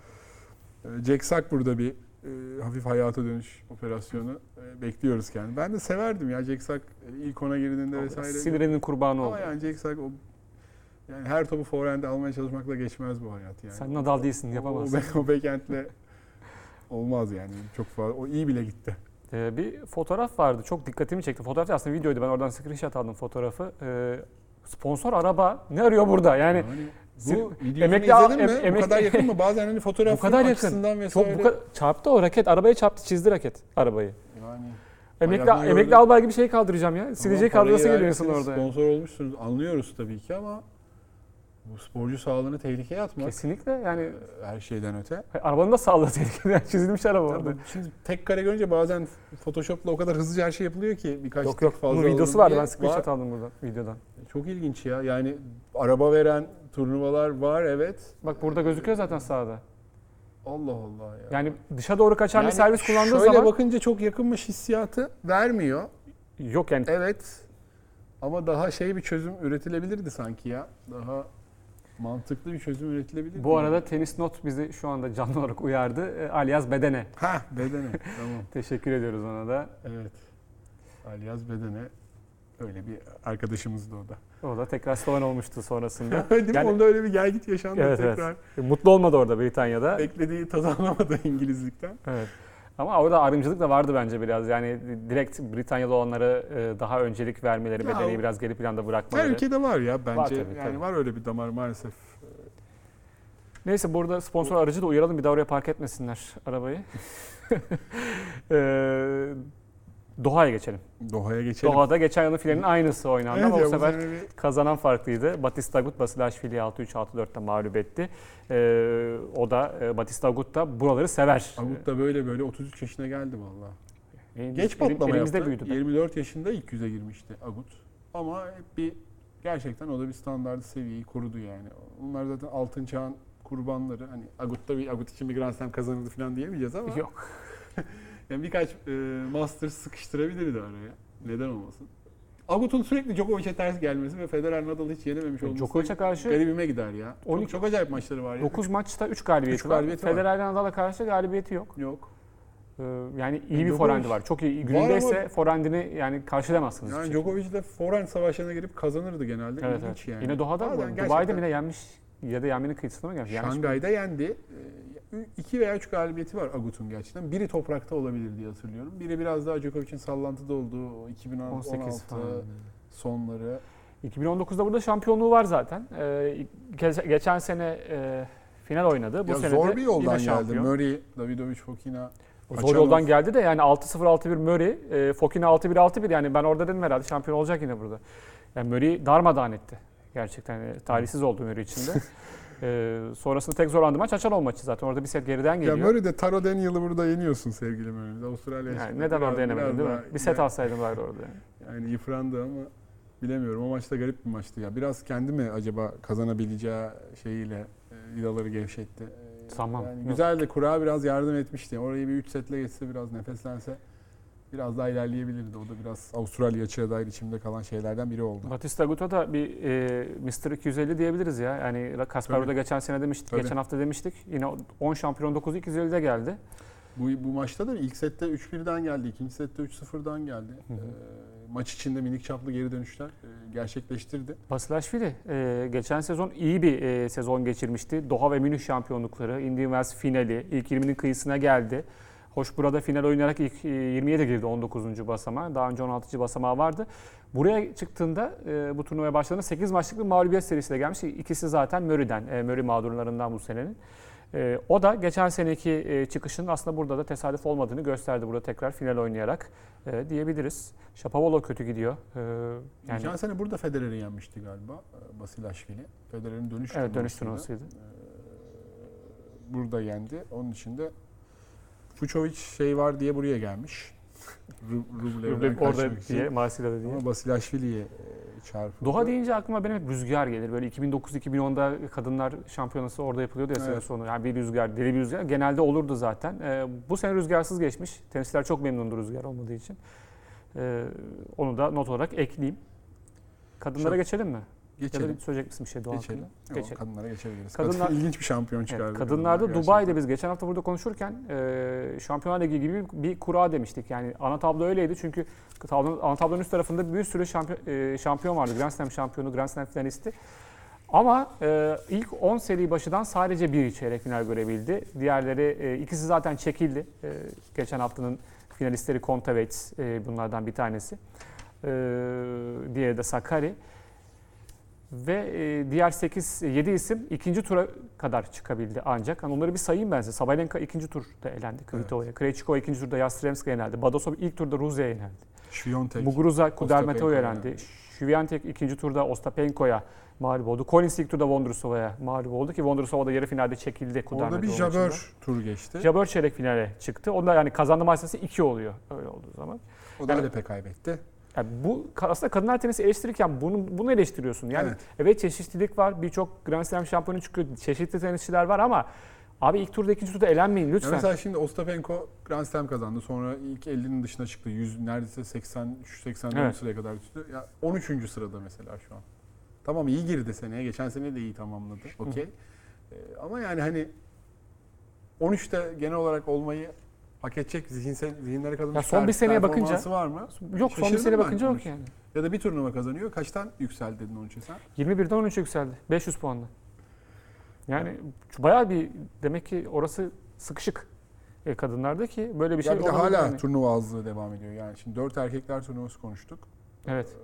e, Jack Sack burada bir e, hafif hayata dönüş operasyonu e, bekliyoruz kendini. Ben de severdim ya Jack Sack ilk ona girdiğinde vesaire. Sinirinin kurbanı oldu. Ama yani Jack Sack o yani her topu forehand'e almaya çalışmakla geçmez bu hayat yani. Sen Nadal değilsin O, yapamazsın. o, o backhand'le olmaz yani. Çok fazla. O iyi bile gitti. Ee, bir fotoğraf vardı. Çok dikkatimi çekti. Fotoğraf da aslında videoydu. Ben oradan screenshot aldım fotoğrafı. Ee, sponsor araba ne arıyor burada? Yani Yani bu videosunu emekli izledin mi? em- bu kadar yakın mı? Bazen hani fotoğraf Bu kadar yakın. açısından çok vesaire. bu kadar çarptı o raket. Arabaya çarptı, çizdi raket arabayı. Yani Emekli Hayatını emekli gördüm. albay gibi şey kaldıracağım ya. Silecek Tamam, kaldırası geliyor insan orada. Sponsor olmuşsunuz. Anlıyoruz tabii ki ama bu sporcu sağlığını tehlikeye atmak Kesinlikle yani e, her şeyden öte. arabanın da sağlığı tehlikeli. Yani çizilmiş araba orada. Tabii, Şimdi tek kare görünce bazen Photoshop'la o kadar hızlıca her şey yapılıyor ki birkaç Yok yok. fazla Bunun videosu vardı. Ben screenshot Var. aldım buradan videodan. Çok ilginç ya. Yani araba veren turnuvalar var evet. Bak burada gözüküyor zaten sağda. Allah Allah ya. Yani dışa doğru kaçan bir servis kullandığı şöyle zaman bakınca çok yakınmış hissiyatı vermiyor. yok yani Evet. Ama daha şey bir çözüm üretilebilirdi sanki ya. Daha Mantıklı bir çözüm üretilebilir. Bu arada tenis not bizi şu anda canlı olarak uyardı. E, Alias Bedene. Ha bedene. tamam. Teşekkür ediyoruz ona da. Evet. Alyaz bedene. Öyle bir arkadaşımız da o da. O da tekrar Sloven olmuştu sonrasında. Değil mi? Yani- Onda öyle bir gel git yaşandı Evet, evet. tekrar. Mutlu olmadı orada Britanya'da. Beklediği tadı alamadı İngilizlikten. Evet. Ama orada ayrımcılık da vardı bence biraz. Yani direkt Britanyalı olanlara e, daha öncelik vermeleri, o- biraz geri planda Her bırakmaları. ülkede var ya bence. Var tabii, yani tabii. var öyle bir damar maalesef. Neyse burada sponsor aracı da uyaralım bir daha oraya park etmesinler arabayı. Doha'ya geçelim. Doha'ya geçelim. Doha'da geçen yılın finalinin aynısı oynandı Evet ama bu sefer bir- kazanan farklıydı. Batista Agut Basilashvili'yi 6-3 6-4'te mağlup etti. Ee, o da e, Batista Agut da buraları sever. Agut da böyle böyle 33 yaşına geldi valla. Ee, Geç patlama elimizde yaptı. büyüdü. be. 24 yaşında ilk yüze girmişti Agut. Ama hep bir gerçekten o da bir standart seviyeyi korudu yani. Bunlar zaten altın çağın kurbanları. Hani Agut'ta bir Agut için bir Grand Slam kazanırdı falan diyemeyeceğiz ama Yok. yani birkaç e, Masters sıkıştırabilirdi araya. Neden olmasın? Agut'un sürekli Djokovic'e ters gelmesi ve Federer Nadal'ı hiç yenememiş olması Djokovic'e karşı garibime gider ya. 12 çok, çok acayip maçları var ya. 9 maçta 3 galibiyeti Üç var. galibiyeti var. Federer Nadal'a karşı galibiyeti yok. Yok. Ee, yani iyi bir Djokovic- forendi var. Çok iyi. Var Günündeyse ama- forehandini yani karşılamazsınız. Yani. Djokovic de forehand savaşlarına girip kazanırdı genelde. Evet, İlginç evet. yani. Yine Doha'da mı? Dubai'de mi ne yenmiş ya da yenmenin kıyısına mı gelmiş? Şangay'da yendi. 2 veya 3 galibiyeti var Agut'un gerçekten. Biri toprakta olabilir diye hatırlıyorum. Biri biraz daha Djokovic'in sallantıda olduğu o 2016 18 falan. sonları. 2019'da burada şampiyonluğu var zaten. Ee, ge- geçen sene e, final oynadı. Bu ya sene zor de bir yoldan yine geldi. şampiyon. Murray, Davidovic, Fokina. Zor yoldan geldi de yani 6-0 6-1 Murray, e, Fokina 6-1 6-1 yani ben orada dedim herhalde şampiyon olacak yine burada. Yani Murray darmadağın etti. Gerçekten e, talihsiz oldu Murray için de. E, sonrasında tek zorlandı maç Açanov maçı zaten. Orada bir set geriden Ya geliyor. Murray de Taro Daniel'ı burada yeniyorsun sevgili Murray. Avustralya yani neden biraz- orada yenemedin değil mi? Bir set yani- alsaydın bari orada. Yani yıprandı ama bilemiyorum. O maçta garip bir maçtı ya. Biraz kendi mi acaba kazanabileceği şeyiyle e, vidaları gevşetti. E, Sanmam. Yani güzel de kura biraz yardım etmişti. Orayı bir 3 setle geçse biraz nefeslense biraz daha ilerleyebilirdi. O da biraz Avustralya açığa dair içimde kalan şeylerden biri oldu. Batista Agut da bir e, Mr. 250 diyebiliriz ya. Yani Kasparov'da geçen sene demiştik, Tabii. geçen hafta demiştik. Yine 10 şampiyon 9 250'de geldi. Bu, bu maçta da ilk sette 3-1'den geldi. ikinci sette 3-0'dan geldi. Hı hı. E, maç içinde minik çaplı geri dönüşler e, gerçekleştirdi. Basilashvili e, geçen sezon iyi bir e, sezon geçirmişti. Doha ve Münih şampiyonlukları, Indian Wells finali, ilk 20'nin kıyısına geldi. Hoş burada final oynayarak ilk e, 20'ye de girdi 19. basamağa. Daha önce 16. basamağı vardı. Buraya çıktığında e, bu turnuvaya başladığında 8 maçlık bir mağlubiyet serisiyle gelmiş. İkisi zaten Murray'den, e, Murray mağdurlarından bu senenin. E, o da geçen seneki e, çıkışın aslında burada da tesadüf olmadığını gösterdi. Burada tekrar final oynayarak e, diyebiliriz. Shapovalov kötü gidiyor. E, yani Geçen sene burada Federer'i yenmişti galiba e, Basilashvili. Federer'in dönüş evet dönüş turnuvasıydı. burada yendi. Onun dışında Fucovic şey var diye buraya gelmiş. Ru- Rublev'den Rublev orada diye, Marsilya'da diye. Ama Basilashvili'ye e, çarpıldı. Doha deyince aklıma benim hep rüzgar gelir. Böyle 2009-2010'da kadınlar şampiyonası orada yapılıyordu ya sene Evet. sonu. Yani bir rüzgar, deli bir rüzgar. Genelde olurdu zaten. Ee, bu sene rüzgarsız geçmiş. Tenisçiler çok memnundu rüzgar olmadığı için. Ee, onu da not olarak ekleyeyim. Kadınlara Çok- geçelim mi? Ya da Geçelim. bir söyleyecek misin bir şey Doha Geçelim. hakkında? Yok, Geçelim. Kadınlara geçebiliriz. Kadınlar- Kadın ilginç bir şampiyon çıkardı. Evet, kadınlarda kadınlar Dubai'de biz geçen hafta burada konuşurken e, Şampiyonlar Ligi gibi bir kura demiştik. Yani ana tablo öyleydi çünkü tablonun, ana tablonun üst tarafında bir sürü şampiyon, e, şampiyon vardı. Grand Slam şampiyonu, Grand Slam finalisti. Ama e, ilk 10 seri başından sadece bir çeyrek final görebildi. Diğerleri e, ikisi zaten çekildi. E, geçen haftanın finalistleri Kontaveit e, bunlardan bir tanesi. E, diğeri de Sakari. Ve e, diğer 8 7 isim ikinci tura kadar çıkabildi ancak. Hani onları bir sayayım ben size. Sabalenka ikinci turda elendi Kvito'ya. Krejcikova ikinci turda Yastremska yenildi. Badosov ilk turda Ruzya'ya yenildi. Şviyontek. Muguruza Ostapenko elendi. Şivyantek ikinci turda Ostapenko'ya mağlup oldu. Collins ilk turda Vondrusova'ya mağlup oldu ki Vondrusova da yarı finalde çekildi Orada Kudermetova bir. Jabeur turu geçti. Jabeur çeyrek finale çıktı. Onda yani kazandı maç sayısı 2 oluyor öyle olduğu zaman. O da Yani- Alep'e kaybetti. Yani bu aslında kadınlar tenisi eleştirirken bunu, bunu eleştiriyorsun. Yani Evet. evet. çeşitlilik var. Birçok Grand Slam şampiyonu çıkıyor. Çeşitli tenisçiler var ama abi ilk turda ikinci turda elenmeyin Ya lütfen. mesela şimdi Ostapenko Grand Slam kazandı. Sonra ilk 50'nin dışına çıktı. 100 neredeyse 83 84 Evet. sıraya kadar düştü. Ya 13. sırada mesela şu an. Tamam iyi girdi seneye. Geçen sene de iyi tamamladı. Okey. Ee, ama yani hani 13'te genel olarak olmayı hak edecek zihinsel, zihinlere kazanmış Ya son bir seneye bakınca- performansı var mı? Yok son bir Şaşırdım sene ben bakınca yok konuştum. yani. Ya da bir turnuva kazanıyor. Kaçtan yükseldi dedin 13'e sen? 21'den 13'e yükseldi. 500 puanla. Yani bayağı bir demek ki orası sıkışık e, kadınlarda ki böyle bir şey ya bir de olabilir hala yani. turnuva azlığı devam ediyor. Yani şimdi 4 erkekler turnuvası konuştuk. Evet.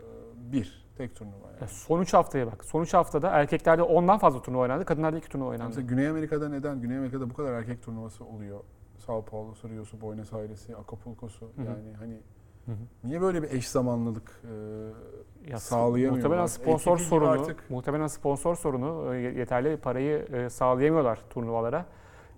Ee, Bir. Tek turnuva yani. Ya son 3 haftaya bak. Son 3 haftada erkeklerde 10'dan fazla turnuva oynandı. Kadınlarda 2 turnuva oynandı. Mesela Güney Amerika'da neden? Güney Amerika'da bu kadar erkek turnuvası oluyor. Sao Paulo'su, Rio'su, Buenos Aires'i, Acapulco'su. hı. Yani hani Hı hı. niye böyle bir eş zamanlılık e, Ya, sağlayamıyorlar? Muhtemelen sponsor gibi sorunu, artık- muhtemelen sponsor sorunu e, yeterli parayı e, sağlayamıyorlar turnuvalara.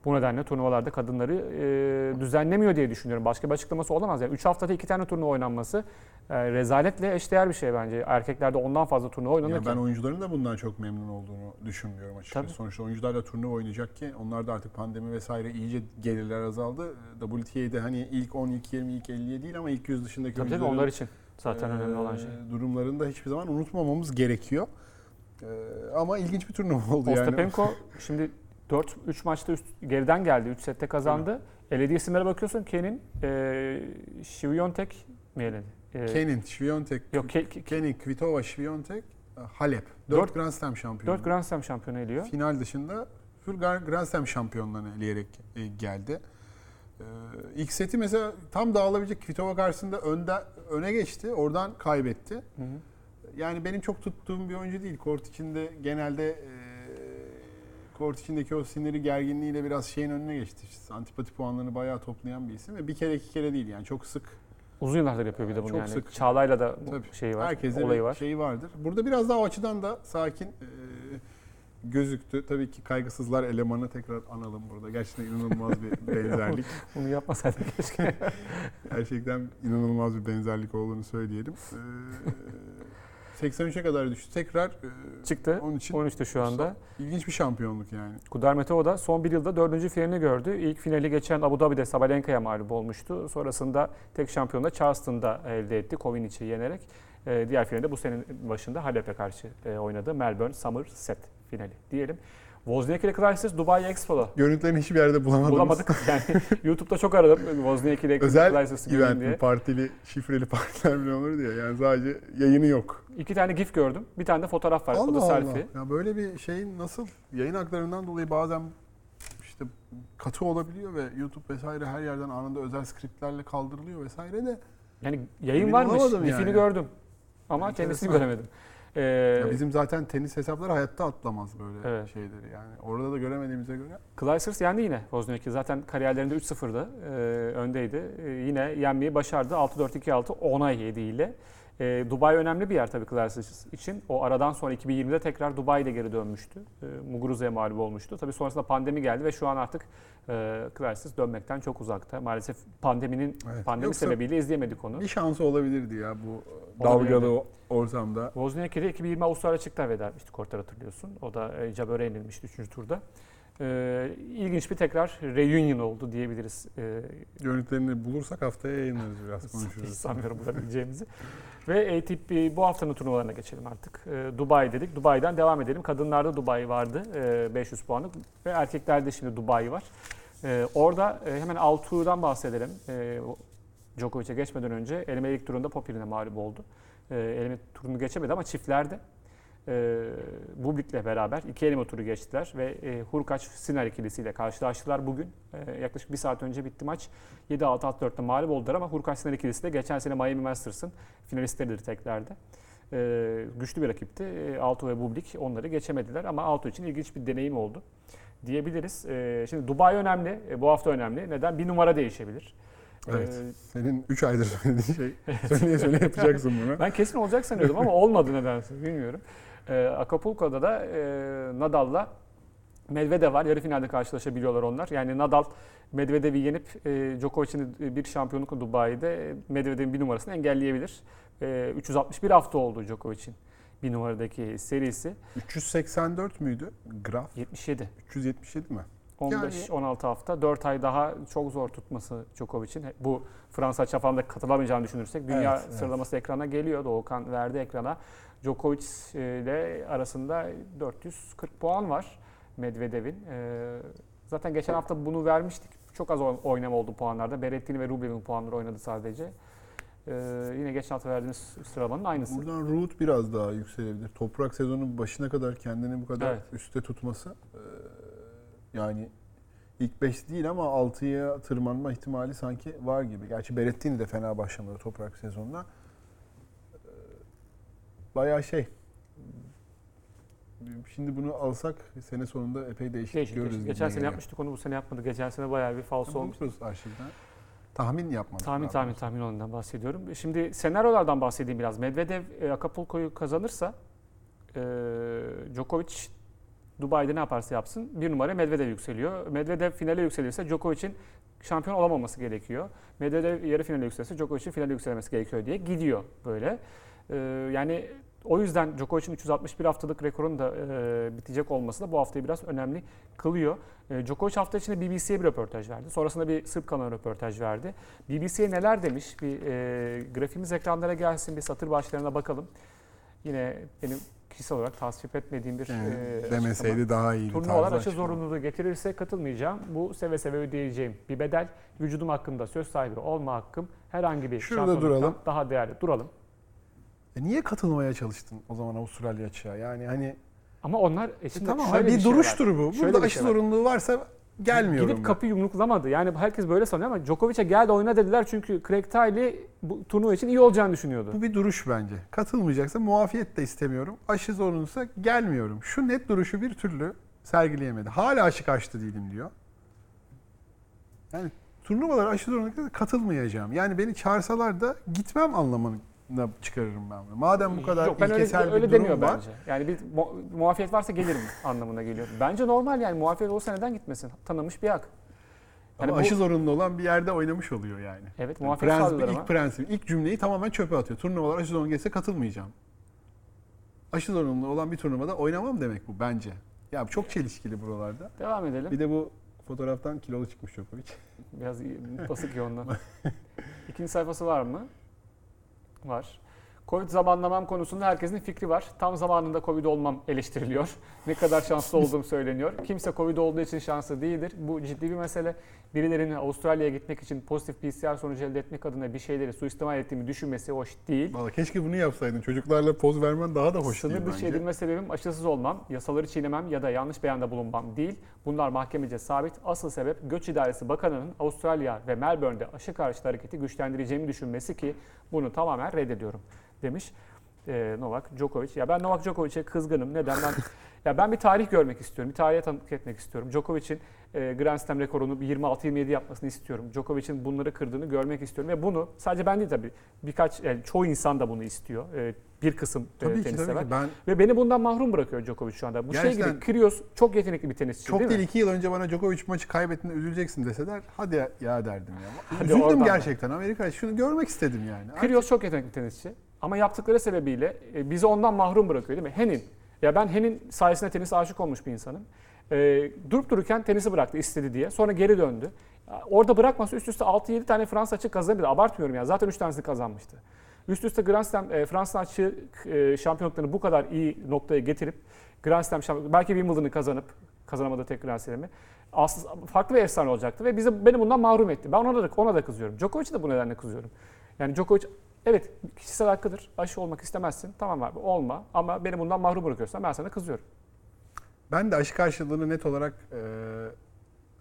Bu nedenle turnuvalarda kadınları e, düzenlemiyor diye düşünüyorum. Başka bir açıklaması olamaz. Yani 3 haftada 2 tane turnuva oynanması e, rezaletle eşdeğer bir şey bence. Erkeklerde ondan fazla turnuva Yani oynanırken. ben oyuncuların da bundan çok memnun olduğunu düşünmüyorum açıkçası. Tabii. Sonuçta oyuncular da turnuva oynayacak ki onlar da artık pandemi vesaire iyice gelirler azaldı. WTA'de hani ilk 10, ilk 20, ilk 50'ye değil ama ilk 100 dışındaki Tabii tabii oyuncuların onlar için zaten önemli olan şey. e, durumlarını da hiçbir zaman unutmamamız gerekiyor. E, ama ilginç bir turnuva oldu yani. Ostapenko şimdi 4 3 maçta üst, geriden geldi. 3 sette kazandı. Elediği isimlere bakıyorsun. Kenin, e, Şiviyontek mi eledi? E, Kenin, Şviyontek, Yok, Ke- Ke- Kenin, Kvitova, Şviyontek, Halep. 4 Dört- Grand Slam şampiyonu. 4 Grand Slam şampiyonu eliyor. Final dışında full Grand Slam şampiyonlarını eleyerek e, geldi. Ee, ilk seti mesela tam dağılabilecek Kvitova karşısında önde, öne geçti. Oradan kaybetti. Hı hı. Yani benim çok tuttuğum bir oyuncu değil. Kort içinde genelde e, kort içindeki o siniri gerginliğiyle biraz şeyin önüne geçti. İşte antipati puanlarını bayağı toplayan bir isim ve bir kere iki kere değil yani çok sık Uzun yıllardır yapıyor bir de bunu Çok yani. sık. Çağla'yla da bu Tabii. şeyi var, Herkese olayı var. şeyi vardır. Burada biraz daha o açıdan da sakin e, gözüktü. Tabii ki kaygısızlar elemanı tekrar analım burada. Gerçekten inanılmaz bir benzerlik. Bunu yapmasaydık keşke. Gerçekten inanılmaz bir benzerlik olduğunu söyleyelim. Ee, 83'e kadar düştü. Tekrar e, Çıktı. onun için 13'te şu anda. ilginç bir şampiyonluk yani. Kudermetov da son bir yılda dördüncü finalini gördü. İlk finali geçen Abu Dhabi'de Sabalenka'ya mağlup olmuştu. Sonrasında tek şampiyonda Charleston'da elde etti Kovinic'i yenerek. Ee, diğer finalde bu senenin başında Halep'e karşı e, oynadı. Melbourne Summer Set finali diyelim. Wozniacki ile Clijsters Dubai Expo'da Görüntülerini hiçbir yerde bulamadığımız bulamadık. Yani YouTube'da çok aradım Wozniacki ile özel göreyim event diye. partili, şifreli partiler bile olur diye. Yani sadece yayını yok. İki tane gif gördüm. Bir tane de fotoğraf var. o da Allah Allah. selfie. Ya böyle bir şeyin nasıl yayın haklarından dolayı bazen işte katı olabiliyor ve YouTube vesaire her yerden anında özel skriptlerle kaldırılıyor vesaire de Yani yayın Emin varmış. Gifini yani. gördüm. Ama kendisini göremedim. Ee, ya bizim zaten tenis hesapları hayatta atlamaz böyle Evet. şeyleri yani. Orada da göremediğimize göre. Clijsters yendi yine Wozniacki. Zaten kariyerlerinde 3-0'da e, öndeydi. E, yine yenmeyi başardı. 6-4-2-6 10'a 7 ile. E, Dubai önemli bir yer tabii Clijsters için. O aradan sonra 2020'de tekrar Dubai'de geri dönmüştü. E, Muguruza'ya mağlup olmuştu. Tabii sonrasında pandemi geldi ve şu an artık e, Clijsters dönmekten çok uzakta. Maalesef pandeminin Evet. pandemi Yoksa sebebiyle izleyemedik onu. Bir şansı olabilirdi ya bu Olabilirdi. dalgalı ortamda. Wozniacki de 2020 Avustralya açıkta veda etmişti Kortlar hatırlıyorsun. O da e, Jabber'e yenilmişti 3. turda. E, ilginç bir tekrar reunion oldu diyebiliriz. E, Görüntülerini bulursak haftaya yayınlarız biraz Hiç konuşuruz. sanmıyorum bulabileceğimizi. Ve ATP bu haftanın turnuvalarına geçelim artık. E, Dubai dedik. Dubai'den devam edelim. Kadınlarda Dubai vardı. e, 500 puanlık. Ve erkeklerde şimdi Dubai var. E, orada e, hemen Altuğ'dan bahsedelim. E, Djokovic'e geçmeden önce eleme ilk turunda Popir'ine mağlup oldu. E, eleme turunu geçemedi ama çiftlerde e, Bublik'le beraber iki eleme turu geçtiler ve e, Hurkaç Sinner ikilisiyle karşılaştılar bugün. E, yaklaşık bir saat önce bitti maç. 7-6-6-4'te mağlup oldular ama Hurkaç Sinner ikilisi de geçen sene Miami Masters'ın finalistleridir teklerde. E, güçlü bir rakipti. E, Alto ve Bublik onları geçemediler ama Alto için ilginç bir deneyim oldu diyebiliriz. E, şimdi Dubai önemli, e, bu hafta önemli. Neden? Bir numara değişebilir. Evet. E, Senin 3 aydır söylediğin şey. Söyleye söyleye yapacaksın bunu. ben kesin olacak sanıyordum ama olmadı nedense bilmiyorum. Ee, Acapulco'da da e, Nadal'la Medvedev var. Yarı finalde karşılaşabiliyorlar onlar. Yani Nadal Medvedev'i yenip e, Djokovic'in bir şampiyonluk Dubai'de e, Medvedev'in bir numarasını engelleyebilir. E, 361 hafta oldu Djokovic'in bir numaradaki serisi. 384 müydü? Graf. 77. 377 mi? 15-16 hafta. 4 ay daha çok zor tutması Djokovic'in. Bu Fransa çapanda katılamayacağını düşünürsek dünya Evet, evet. sıralaması ekrana geliyor. Doğukan verdi ekrana. Djokovic ile arasında 440 puan var Medvedev'in. Ee, zaten geçen hafta bunu vermiştik. Çok az oy- oynama oldu puanlarda. Berrettini ve Rublev'in puanları oynadı sadece. Ee, yine geçen hafta verdiğiniz sıralamanın aynısı. Buradan Ruud biraz daha yükselebilir. Toprak sezonun başına kadar kendini bu kadar Evet. üstte tutması e, yani ilk 5 değil ama 6'ya tırmanma ihtimali sanki var gibi. Gerçi Berettini de fena başlamadı toprak sezonuna. Bayağı şey. Şimdi bunu alsak sene sonunda epey değişiklik Değişik, görürüz. değişik. Geçen sene geliyor. yapmıştık onu bu sene yapmadık. Geçen sene bayağı bir falso olmuş. Arşivden. Tahmin yapmadık. Tahmin daha tahmin tahmin ondan bahsediyorum. Şimdi senaryolardan bahsedeyim biraz. Medvedev e, Acapulco'yu kazanırsa e, Djokovic Dubai'de ne yaparsa yapsın bir numara Medvedev yükseliyor. Medvedev finale yükselirse Djokovic'in şampiyon olamaması gerekiyor. Medvedev yarı finale yükselirse Djokovic'in finale yükselmesi gerekiyor diye gidiyor böyle. E, yani o yüzden Djokovic'in 361 haftalık rekorun da e, bitecek olması da bu haftayı biraz önemli kılıyor. E, Djokovic hafta içinde BBC'ye bir röportaj verdi. Sonrasında bir Sırp kanalına röportaj verdi. BBC'ye neler demiş? Bir e, grafiğimiz ekranlara gelsin, bir satır başlarına bakalım. Yine benim kişisel olarak tasvip etmediğim bir Yani e, açıklama. demeseydi daha iyiydi. Turnuvalar aşı zorunluluğu getirirse katılmayacağım. Bu seve seve ödeyeceğim bir bedel. Vücudum hakkında söz sahibi olma hakkım herhangi bir Şurada şampiyonluktan duralım. daha değerli. Duralım. E niye katılmaya çalıştın o zaman Avustralya açığa? Yani hani Ama onlar E içinde tamam şöyle bir, bir şey duruştur var. bu. Şöyle Burada bir aşı şey var. zorunluluğu varsa gelmiyorum. Gidip ben. kapı yumruklamadı. Yani herkes böyle sanıyor ama Djokovic'e gel oyna dediler çünkü Craig Tiley bu turnuva için iyi olacağını düşünüyordu. Bu bir duruş bence. Katılmayacaksa muafiyet de istemiyorum. Aşı zorunluysa gelmiyorum. Şu net duruşu bir türlü sergileyemedi. Hala aşı karşıtı değilim diyor. Yani turnuvalara aşı zorunlulukta katılmayacağım. Yani beni çağırsalar da gitmem çıkarırım ben. bunu. Madem bu kadar Yok ben öyle, ilkesel öyle bir durum demiyor var. bence. Yani bir mu- muafiyet varsa gelirim anlamına geliyor. Bence normal yani muafiyet olsa neden gitmesin? Tanınmış bir hak. Yani Ama bu- aşı zorunlu olan bir yerde oynamış oluyor yani. Evet muafiyet prensip, sağlıyorlar ilk prensip, ilk cümleyi tamamen çöpe atıyor. Turnuvalar aşı zorunlu gelse katılmayacağım. Aşı zorunlu olan bir turnuvada oynamam demek bu bence. Ya çok çelişkili buralarda. Devam edelim. Bir de bu fotoğraftan kilolu çıkmış Djokovic. Biraz iyi- basık ya ondan. İkinci sayfası var mı? Var. Covid zamanlamam konusunda herkesin fikri var. Tam zamanında Covid olmam eleştiriliyor. Ne kadar şanslı olduğum söyleniyor. Kimse Covid olduğu için şanslı değildir. Bu ciddi bir mesele. Birilerinin Avustralya'ya gitmek için pozitif PCR sonucu elde etmek adına bir şeyleri suistimal ettiğimi düşünmesi hoş değil. Valla keşke bunu yapsaydın. Çocuklarla poz vermen daha da hoş Sınır değil dışı bence. edilme sebebim aşısız olmam, yasaları çiğnemem ya da yanlış beyanda bulunmam değil. Bunlar mahkemece sabit. Asıl sebep Göç İdaresi Bakanı'nın Avustralya ve Melbourne'de aşı karşıtı hareketi güçlendireceğimi düşünmesi ki bunu tamamen reddediyorum demiş e, Novak Djokovic. Ya ben Novak Djokovic'e kızgınım. Neden? Ben ya ben bir tarih görmek istiyorum. Bir tarihe tanıklık etmek istiyorum. Djokovic'in e, Grand Slam rekorunu bir 26-27 yapmasını istiyorum. Djokovic'in bunları kırdığını görmek istiyorum ve bunu sadece ben değil tabii. Birkaç yani çoğu insan da bunu istiyor. E, bir kısım e, Tabii ki tabii sever. ki. Ben Ve beni bundan mahrum bırakıyor Djokovic şu anda. Bu şey Gerçekten- gibi Kyrgios çok yetenekli bir tenisçi çok değil, değil mi? iki yıl önce bana Djokovic maçı kaybettiğinde üzüleceksin deseler hadi ya, ya derdim ya. Hadi Üzüldüm gerçekten Amerika. Şunu görmek istedim yani. Kyrgios çok yetenekli bir tenisçi. Ama yaptıkları sebebiyle e, bizi ondan mahrum bırakıyor değil mi? Henin. Ya ben Henin sayesinde tenise aşık olmuş bir insanım. E, durup dururken tenisi bıraktı istedi diye. Sonra geri döndü. Orada bırakmasa üst üste 6-7 tane Fransa açık kazanabilir. Abartmıyorum ya. Zaten 3 tanesini kazanmıştı. Üst üste Grand Slam, e, Fransa açık e, şampiyonluklarını bu kadar iyi noktaya getirip Grand Slam şampiyon, belki Wimbledon'ı kazanıp kazanamadı tek Grand Slam'i. Aslında farklı bir efsane olacaktı ve bizi beni bundan mahrum etti. Ben ona da ona da kızıyorum. Djokovic'e de bu nedenle kızıyorum. Yani Djokovic evet kişisel hakkıdır. Aşı olmak istemezsin. Tamam abi olma ama beni bundan mahrum bırakıyorsan ben sana kızıyorum. Ben de aşı karşılığını net olarak e,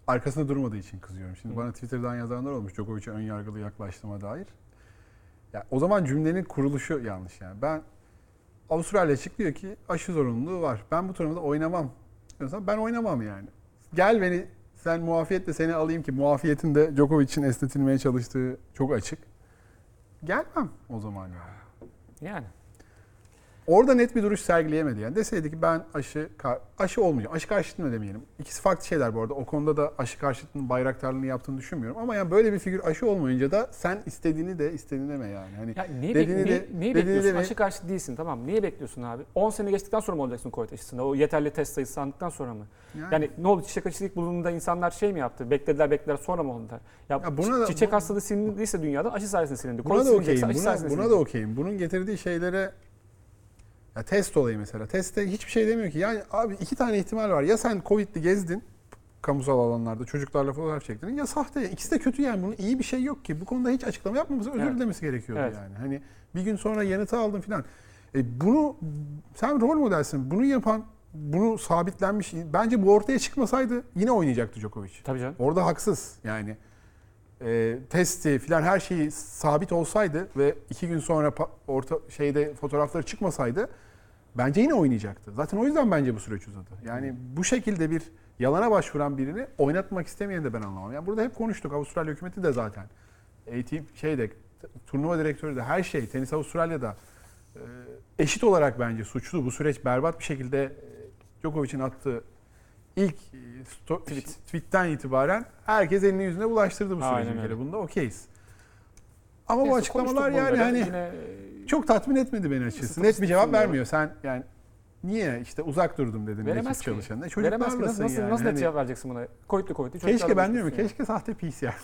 arkasında durmadığı için kızıyorum. Şimdi Hı. bana Twitter'dan yazanlar olmuş Djokovic'e ön yargılı yaklaştığıma dair. Ya o zaman cümlenin kuruluşu yanlış yani. Ben Avustralya açıklıyor ki aşı zorunluluğu var. Ben bu turnuvada oynamam. Diyorsan ben oynamam yani. Gel beni sen muafiyetle seni alayım ki muafiyetin de Djokovic'in esnetilmeye çalıştığı çok açık. Gelmem o zaman yani. Yani. Orada net bir duruş sergileyemedi yani. Deseydi ki ben aşı aşı olmayacağım. Aşı karşıtı mı demeyelim. İkisi farklı şeyler bu arada. O konuda da aşı karşıtının bayraktarlığını yaptığını düşünmüyorum. Ama yani böyle bir figür aşı olmayınca da sen istediğini de istediğini deme yani. Hani Ya niye, Dediğini bek- de- niye, niye bekliyorsun? de- Aşı karşı değilsin tamam. Niye bekliyorsun abi? 10 sene geçtikten sonra mı olacaksın Covid aşısında? O yeterli test sayısı sandıktan sonra mı? yani, Yani ne oldu? Çiçek aşısı ilk bulunduğunda insanlar şey mi yaptı? Beklediler beklediler sonra mı oldular? Ya, Ya buna da- çiçek bu- hastalığı silindiyse dünyadan aşı sayesinde silindi. buna Covid da okeyim. Buna, buna da okeyim. Bunun getirdiği şeylere Ya test olayı mesela. Testte hiçbir şey demiyor ki. Yani abi iki tane ihtimal var. Ya sen Covid'li gezdin kamusal alanlarda çocuklarla fotoğraf çektirin ya sahte. İkisi de kötü yani. Bunun iyi bir şey yok ki. Bu konuda hiç açıklama yapmaması özür Evet. dilemesi gerekiyordu Evet. yani. Hani bir gün sonra yanıtı aldın filan. E bunu sen rol modelsin. Bunu yapan bunu sabitlenmiş. Bence bu ortaya çıkmasaydı yine oynayacaktı Djokovic. Tabii canım. Orada haksız yani. E, testi filan her şeyi sabit olsaydı ve iki gün sonra orta şeyde fotoğrafları çıkmasaydı bence yine oynayacaktı. Zaten o yüzden bence bu süreç uzadı. Yani bu şekilde bir yalana başvuran birini oynatmak istemeyen de ben anlamam. Yani burada hep konuştuk. Avustralya hükümeti de zaten. ATP şeyde turnuva direktörü de her şey Tenis Avustralya'da e, eşit olarak bence suçlu. Bu süreç berbat bir şekilde e, Djokovic'in attığı ilk e, sto- Tweet. tweetten itibaren herkes elini yüzüne bulaştırdı bu Aynen süreci bir kere. Bunda okeyiz. Ama bu Neyse, açıklamalar konuştuk yani bunları. hani Yine, çok tatmin etmedi beni açıkçası. Net bir cevap vermiyor. Sen yani niye işte uzak durdum dedin Veremez ekip ki. çalışanına. E, Veremez ki. Çocuklarlasın Nasıl, yani. nasıl net Hani cevap vereceksin buna? Koyutlu koyutlu. keşke ben diyorum buluşmuşsun keşke sahte PCR.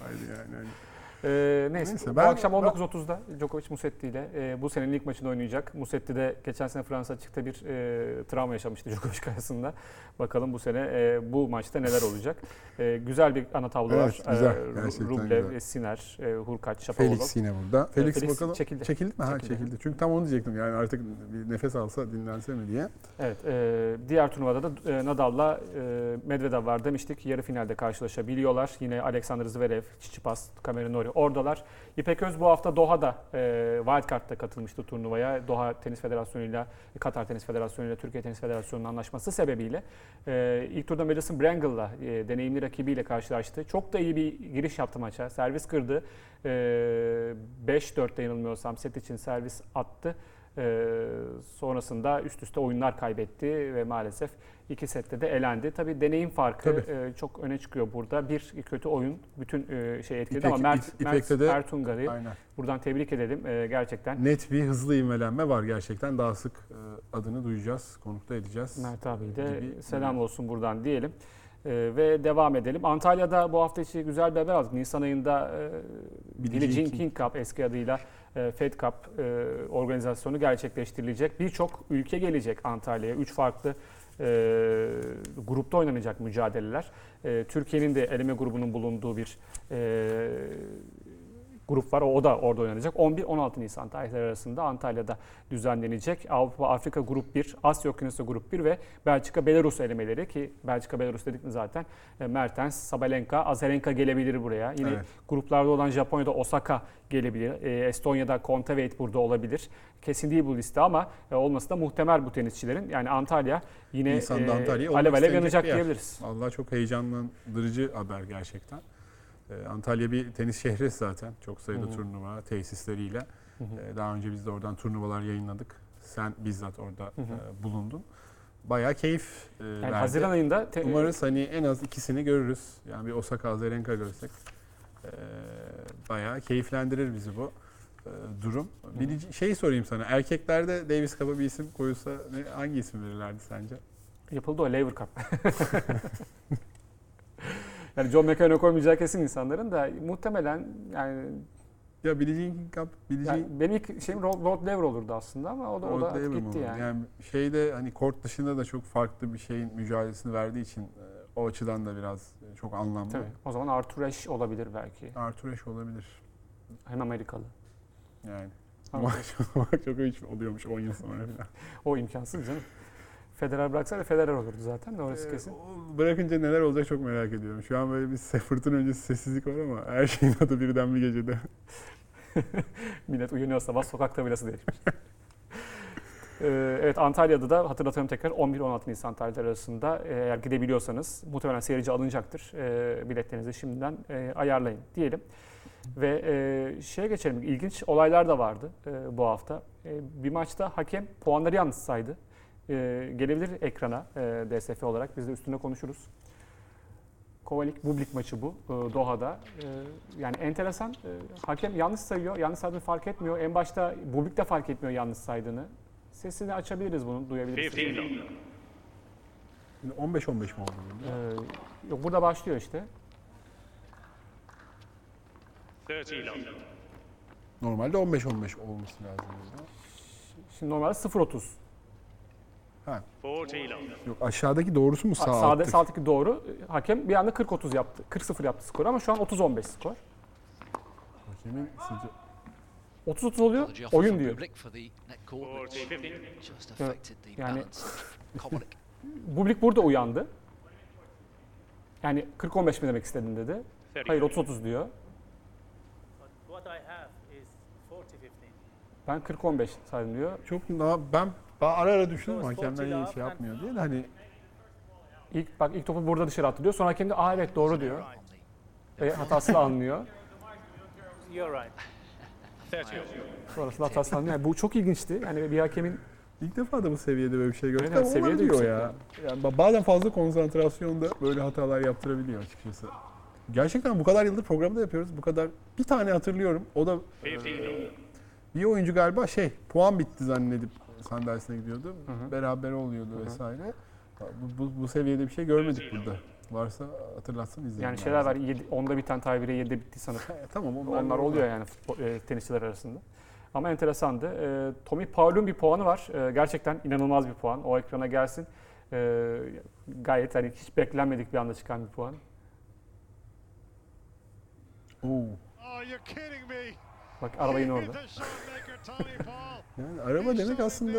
Haydi yani. Ee, neyse, Neyse, bu ben- akşam 19.30'da Djokovic Musetti ile e, bu senenin ilk maçını oynayacak. Musetti de geçen sene Fransa açıkta bir e, travma yaşamıştı Djokovic karşısında. Bakalım bu sene e, bu maçta neler olacak. E, güzel bir ana tablo var. Evet, güzel. E, Rublev, güzel. Siner, e, Hurkaç, Şapovalov. Felix yine burada. Felix, Felix bakalım çekildi. çekildi mi? Ha Çekildi. çekildi. Çünkü tam onu diyecektim yani artık bir nefes alsa dinlense mi diye. Evet, e, diğer turnuvada da e, Nadal'la e, Medvedev var demiştik. Yarı finalde karşılaşabiliyorlar. Yine Alexander Zverev, Tsitsipas, Cameron Norrie oradalar. İpek Öz bu hafta Doha'da e, Wildcard'da katılmıştı turnuvaya. Doha Tenis Federasyonu ile Katar Tenis Federasyonu ile Türkiye Tenis Federasyonu'nun anlaşması sebebiyle e, ilk turda Madison Brangle'la e, deneyimli rakibiyle karşılaştı. Çok da iyi bir giriş yaptı maça. Servis kırdı. E, 5-4'te yanılmıyorsam set için servis attı. Ee, sonrasında üst üste oyunlar kaybetti ve maalesef iki sette de elendi. Tabii deneyim farkı Tabii. e, çok öne çıkıyor burada. Bir kötü oyun bütün e, şey etkiledi İpek- ama Mert, Mert de- Ertungar'ı Aynen. buradan tebrik edelim. E, gerçekten Net bir hızlı ivmelenme var gerçekten. Daha sık e, adını duyacağız, konukta edeceğiz. Mert abi de gibi. selam olsun buradan diyelim. E, ve devam edelim. Antalya'da bu hafta içi güzel bir haber aldık. Nisan ayında e, Billie Jean King Cup eski adıyla Fed Cup e, organizasyonu gerçekleştirilecek. Birçok ülke gelecek Antalya'ya. Üç farklı e, grupta oynanacak mücadeleler. E, Türkiye'nin de eleme grubunun bulunduğu bir e, grup var. O, o da orada oynanacak. 11-16 Nisan tarihleri arasında Antalya'da düzenlenecek. Avrupa Afrika Grup 1, Asya Okyanusu Grup 1 ve Belçika Belarus elemeleri ki Belçika Belarus dedik mi zaten e, Mertens, Sabalenka, Azarenka gelebilir buraya. Yine Evet. gruplarda olan Japonya'da Osaka gelebilir. E, Estonya'da Kontaveit burada olabilir. Kesin değil bu liste ama e, olması da muhtemel bu tenisçilerin. Yani Antalya yine e, Antalya'ya olmak alev alev yanacak diyebiliriz. Allah çok heyecanlandırıcı haber gerçekten. Ee, Antalya bir tenis şehri zaten. Çok sayıda Hı hı. turnuva tesisleriyle. Hı hı. Ee, Daha önce biz de oradan turnuvalar yayınladık. Sen bizzat orada Hı hı. e, bulundun. Bayağı keyif e, Yani verdi. Haziran ayında te- Umarız hani en az ikisini görürüz. Yani bir Osaka, Azarenka görsek e, bayağı keyiflendirir bizi bu e, durum. Bir şey sorayım sana. Erkeklerde Davis Cup'a bir isim koyulsa ne, hangi isim verirlerdi sence? Yapıldı o Lever Cup. yani John McEnroe koymayacağı kesin insanların da muhtemelen yani, Ya Billie Jean King Cup, Billie Jean yani benim ilk şeyim Rod, Rod Laver olurdu aslında ama o da, o da gitti olur. yani. şeyde hani kort dışında da çok farklı bir şeyin mücadelesini verdiği için e, o açıdan da biraz e, çok anlamlı. Tabii. O zaman Arthur Ashe olabilir belki. Arthur Ashe olabilir. Hem Amerikalı. Yani. Ama çok hiç oluyormuş 10 yıl sonra falan. o imkansız canım. Federer bıraksa da Federer olurdu zaten de orası Ee, kesin. bırakınca neler olacak çok merak ediyorum. Şu an böyle bir fırtına öncesi sessizlik var ama her şeyin adı birden bir gecede. Millet uyanıyor sabah sokakta birası değişmiş. Ee, evet Antalya'da da hatırlatalım tekrar 11-16 Nisan tarihleri arasında e, eğer gidebiliyorsanız muhtemelen seyirci alınacaktır. E, biletlerinizi şimdiden e, ayarlayın diyelim. Ve e, şeye geçelim. İlginç olaylar da vardı e, bu hafta. E, bir maçta hakem puanları yanlış saydı. E, gelebilir ekrana e, DSF olarak. Biz de üstünde konuşuruz. Kovalik Bublik maçı bu e, Doha'da. E, yani enteresan. E, hakem yanlış sayıyor. Yanlış saydığını fark etmiyor. En başta Bublik de fark etmiyor yanlış saydığını. Sesini açabiliriz bunu, duyabiliriz. 15 love. Şimdi 15-15 mi oldu? bunda? E, yok burada başlıyor işte. 30 love. Normalde 15-15 olması lazım burada. Şimdi normalde 0.30. Yok aşağıdaki doğrusu mu sağ Sağda, alttaki? sağ alttaki doğru. Hakem bir anda 40-30 yaptı. 40-0 yaptı skor ama şu an 30-15 skor. Hakemin sıca- 30-30 oluyor. Oyun diyor. The yani-. Bublik burada uyandı. Yani 40-15 mi demek istedin dedi. Hayır 30-30 diyor. What I have is 40-15. Ben 40-15 saydım diyor. Çok daha ben, ben ara ara Doğru, hakemler iyi şey yapmıyor diye de hani İlk bak ilk topu burada dışarı attı diyor. Sonra hakem de aa evet doğru diyor. Ve hatasını anlıyor. You're right. Sonrasında hatasını anlıyor. Yani bu çok ilginçti. Yani bir hakemin ilk defa da bu seviyede böyle bir şey gördük. Evet, seviye de ya. Yani ba- bazen fazla konsantrasyonda böyle hatalar yaptırabiliyor açıkçası. Gerçekten bu kadar yıldır programı da yapıyoruz. Bu kadar bir tane hatırlıyorum. O da e, bir oyuncu galiba şey puan bitti zannedip sandalyesine gidiyordu. hı. Beraber oluyordu vesaire. Bu, bu, bu seviyede bir şey görmedik burada. Varsa hatırlatsın izleyelim. yani şeyler var. Yedi, onda biten tabire 7'de bitti sanırım. Tamam onlar, Onlar oluyor yani futbol, e, tenisçiler arasında. Ama enteresandı. E, Tommy Paul'un bir puanı var. E, gerçekten inanılmaz bir puan. O ekrana gelsin. E, gayet hani hiç beklenmedik bir anda çıkan bir puan. Oo. Oh, you're kidding me. Bak araba yine orada. Yani araba demek aslında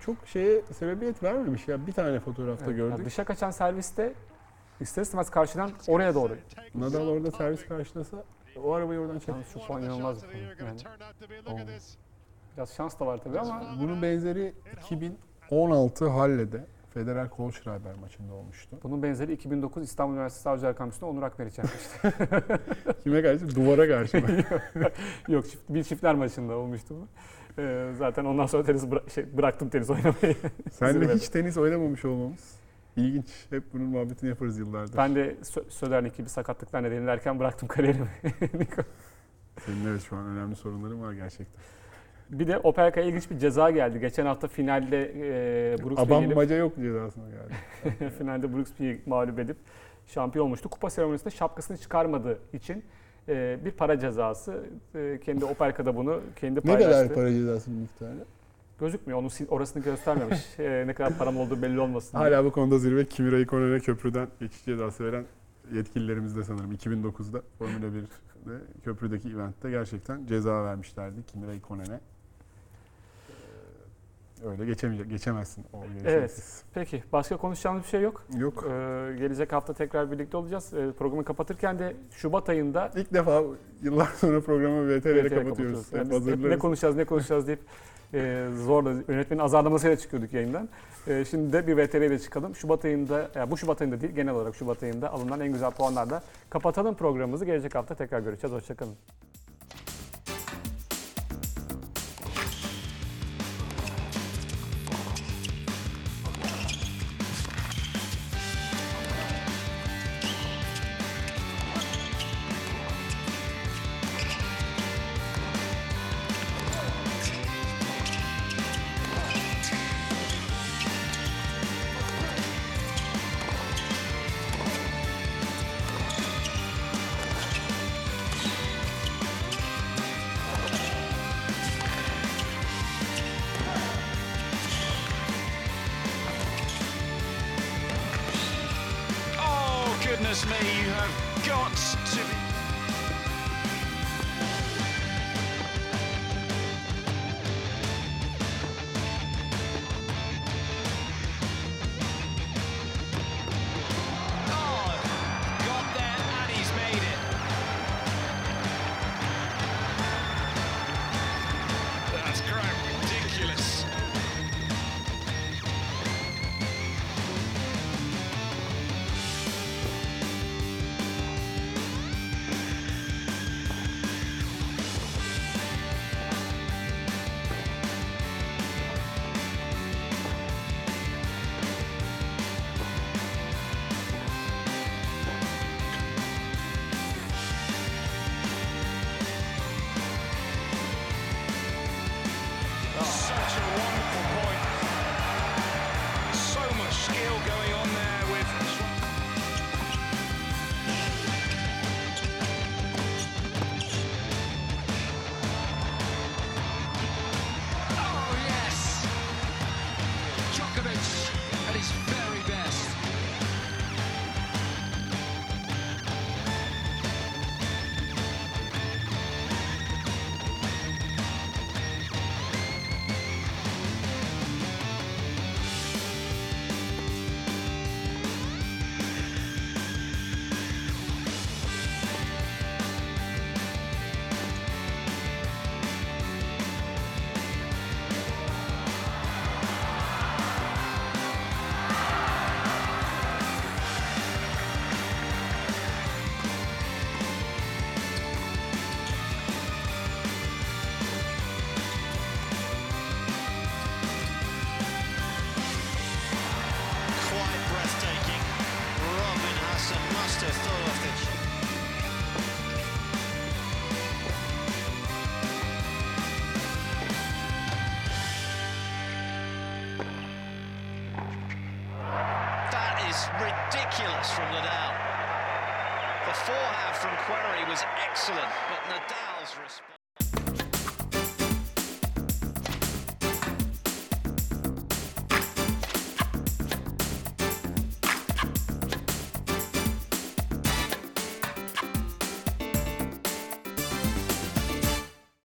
çok şeye sebebiyet vermemiş ya. Bir tane fotoğrafta Evet, gördük. yani dışa kaçan serviste ister istemez karşıdan oraya doğru. Nadal orada servis karşılasa o arabayı oradan çek. Şu puan inanılmaz bir puan. Yani Oh. biraz şans da var tabii ama Bunun benzeri 2016 Halle'de Federer Kohlschreiber maçında olmuştu. bunun benzeri 2009 İstanbul Üniversitesi Savcılar Kampüsü'nde Onur Akmeriç yapmıştı. Kime karşı? Duvara karşı mı? Yok çift, bir çiftler maçında olmuştu bu. E, zaten ondan sonra tenis bıra- şey, bıraktım tenis oynamayı. Senle Zirvede. hiç tenis oynamamış olmamız. İlginç. Hep bunun muhabbetini yaparız yıllardır. Ben de Sö- Söder'deki bir sakatlıklar nedeniyle erken bıraktım kariyerimi. Senin evet şu an önemli sorunların var gerçekten. Bir de Opelka'ya ilginç bir ceza geldi. Geçen hafta finalde e, Brooksby'yi gelip, Abanmaca yok cezasına geldi. finalde Brooksby'yi mağlup edip şampiyon olmuştu. Kupa seremonisinde şapkasını çıkarmadığı için e, bir para cezası. E, kendi Opelka'da bunu kendi ne paylaştı. kadar para cezasının miktarı? Gözükmüyor. Sil- orasını göstermemiş. E, ne kadar param olduğu belli olmasın. diye. Hala bu konuda zirve Kimi Räikkönen'e köprüden geçiş cezası veren yetkililerimiz de sanırım 2009'da Formula 1'de köprüdeki eventte gerçekten ceza vermişlerdi Kimi Räikkönen'e. Öyle geçemeyecek, geçemezsin o geçemezsin. Peki başka konuşacağımız bir şey yok. Yok. Ee, gelecek hafta tekrar birlikte olacağız. Ee, programı kapatırken de Şubat ayında İlk defa yıllar sonra programı VTR kapatıyoruz. Yani Hep hep ne konuşacağız ne konuşacağız deyip e, zorla yönetmenin azarlamasıyla çıkıyorduk yayından. E, şimdi de bir VTR ile çıkalım. Şubat ayında, ya bu Şubat ayında değil genel olarak Şubat ayında alınan en güzel puanlarla kapatalım programımızı. Gelecek hafta tekrar görüşeceğiz. Hoşçakalın. You have got to be.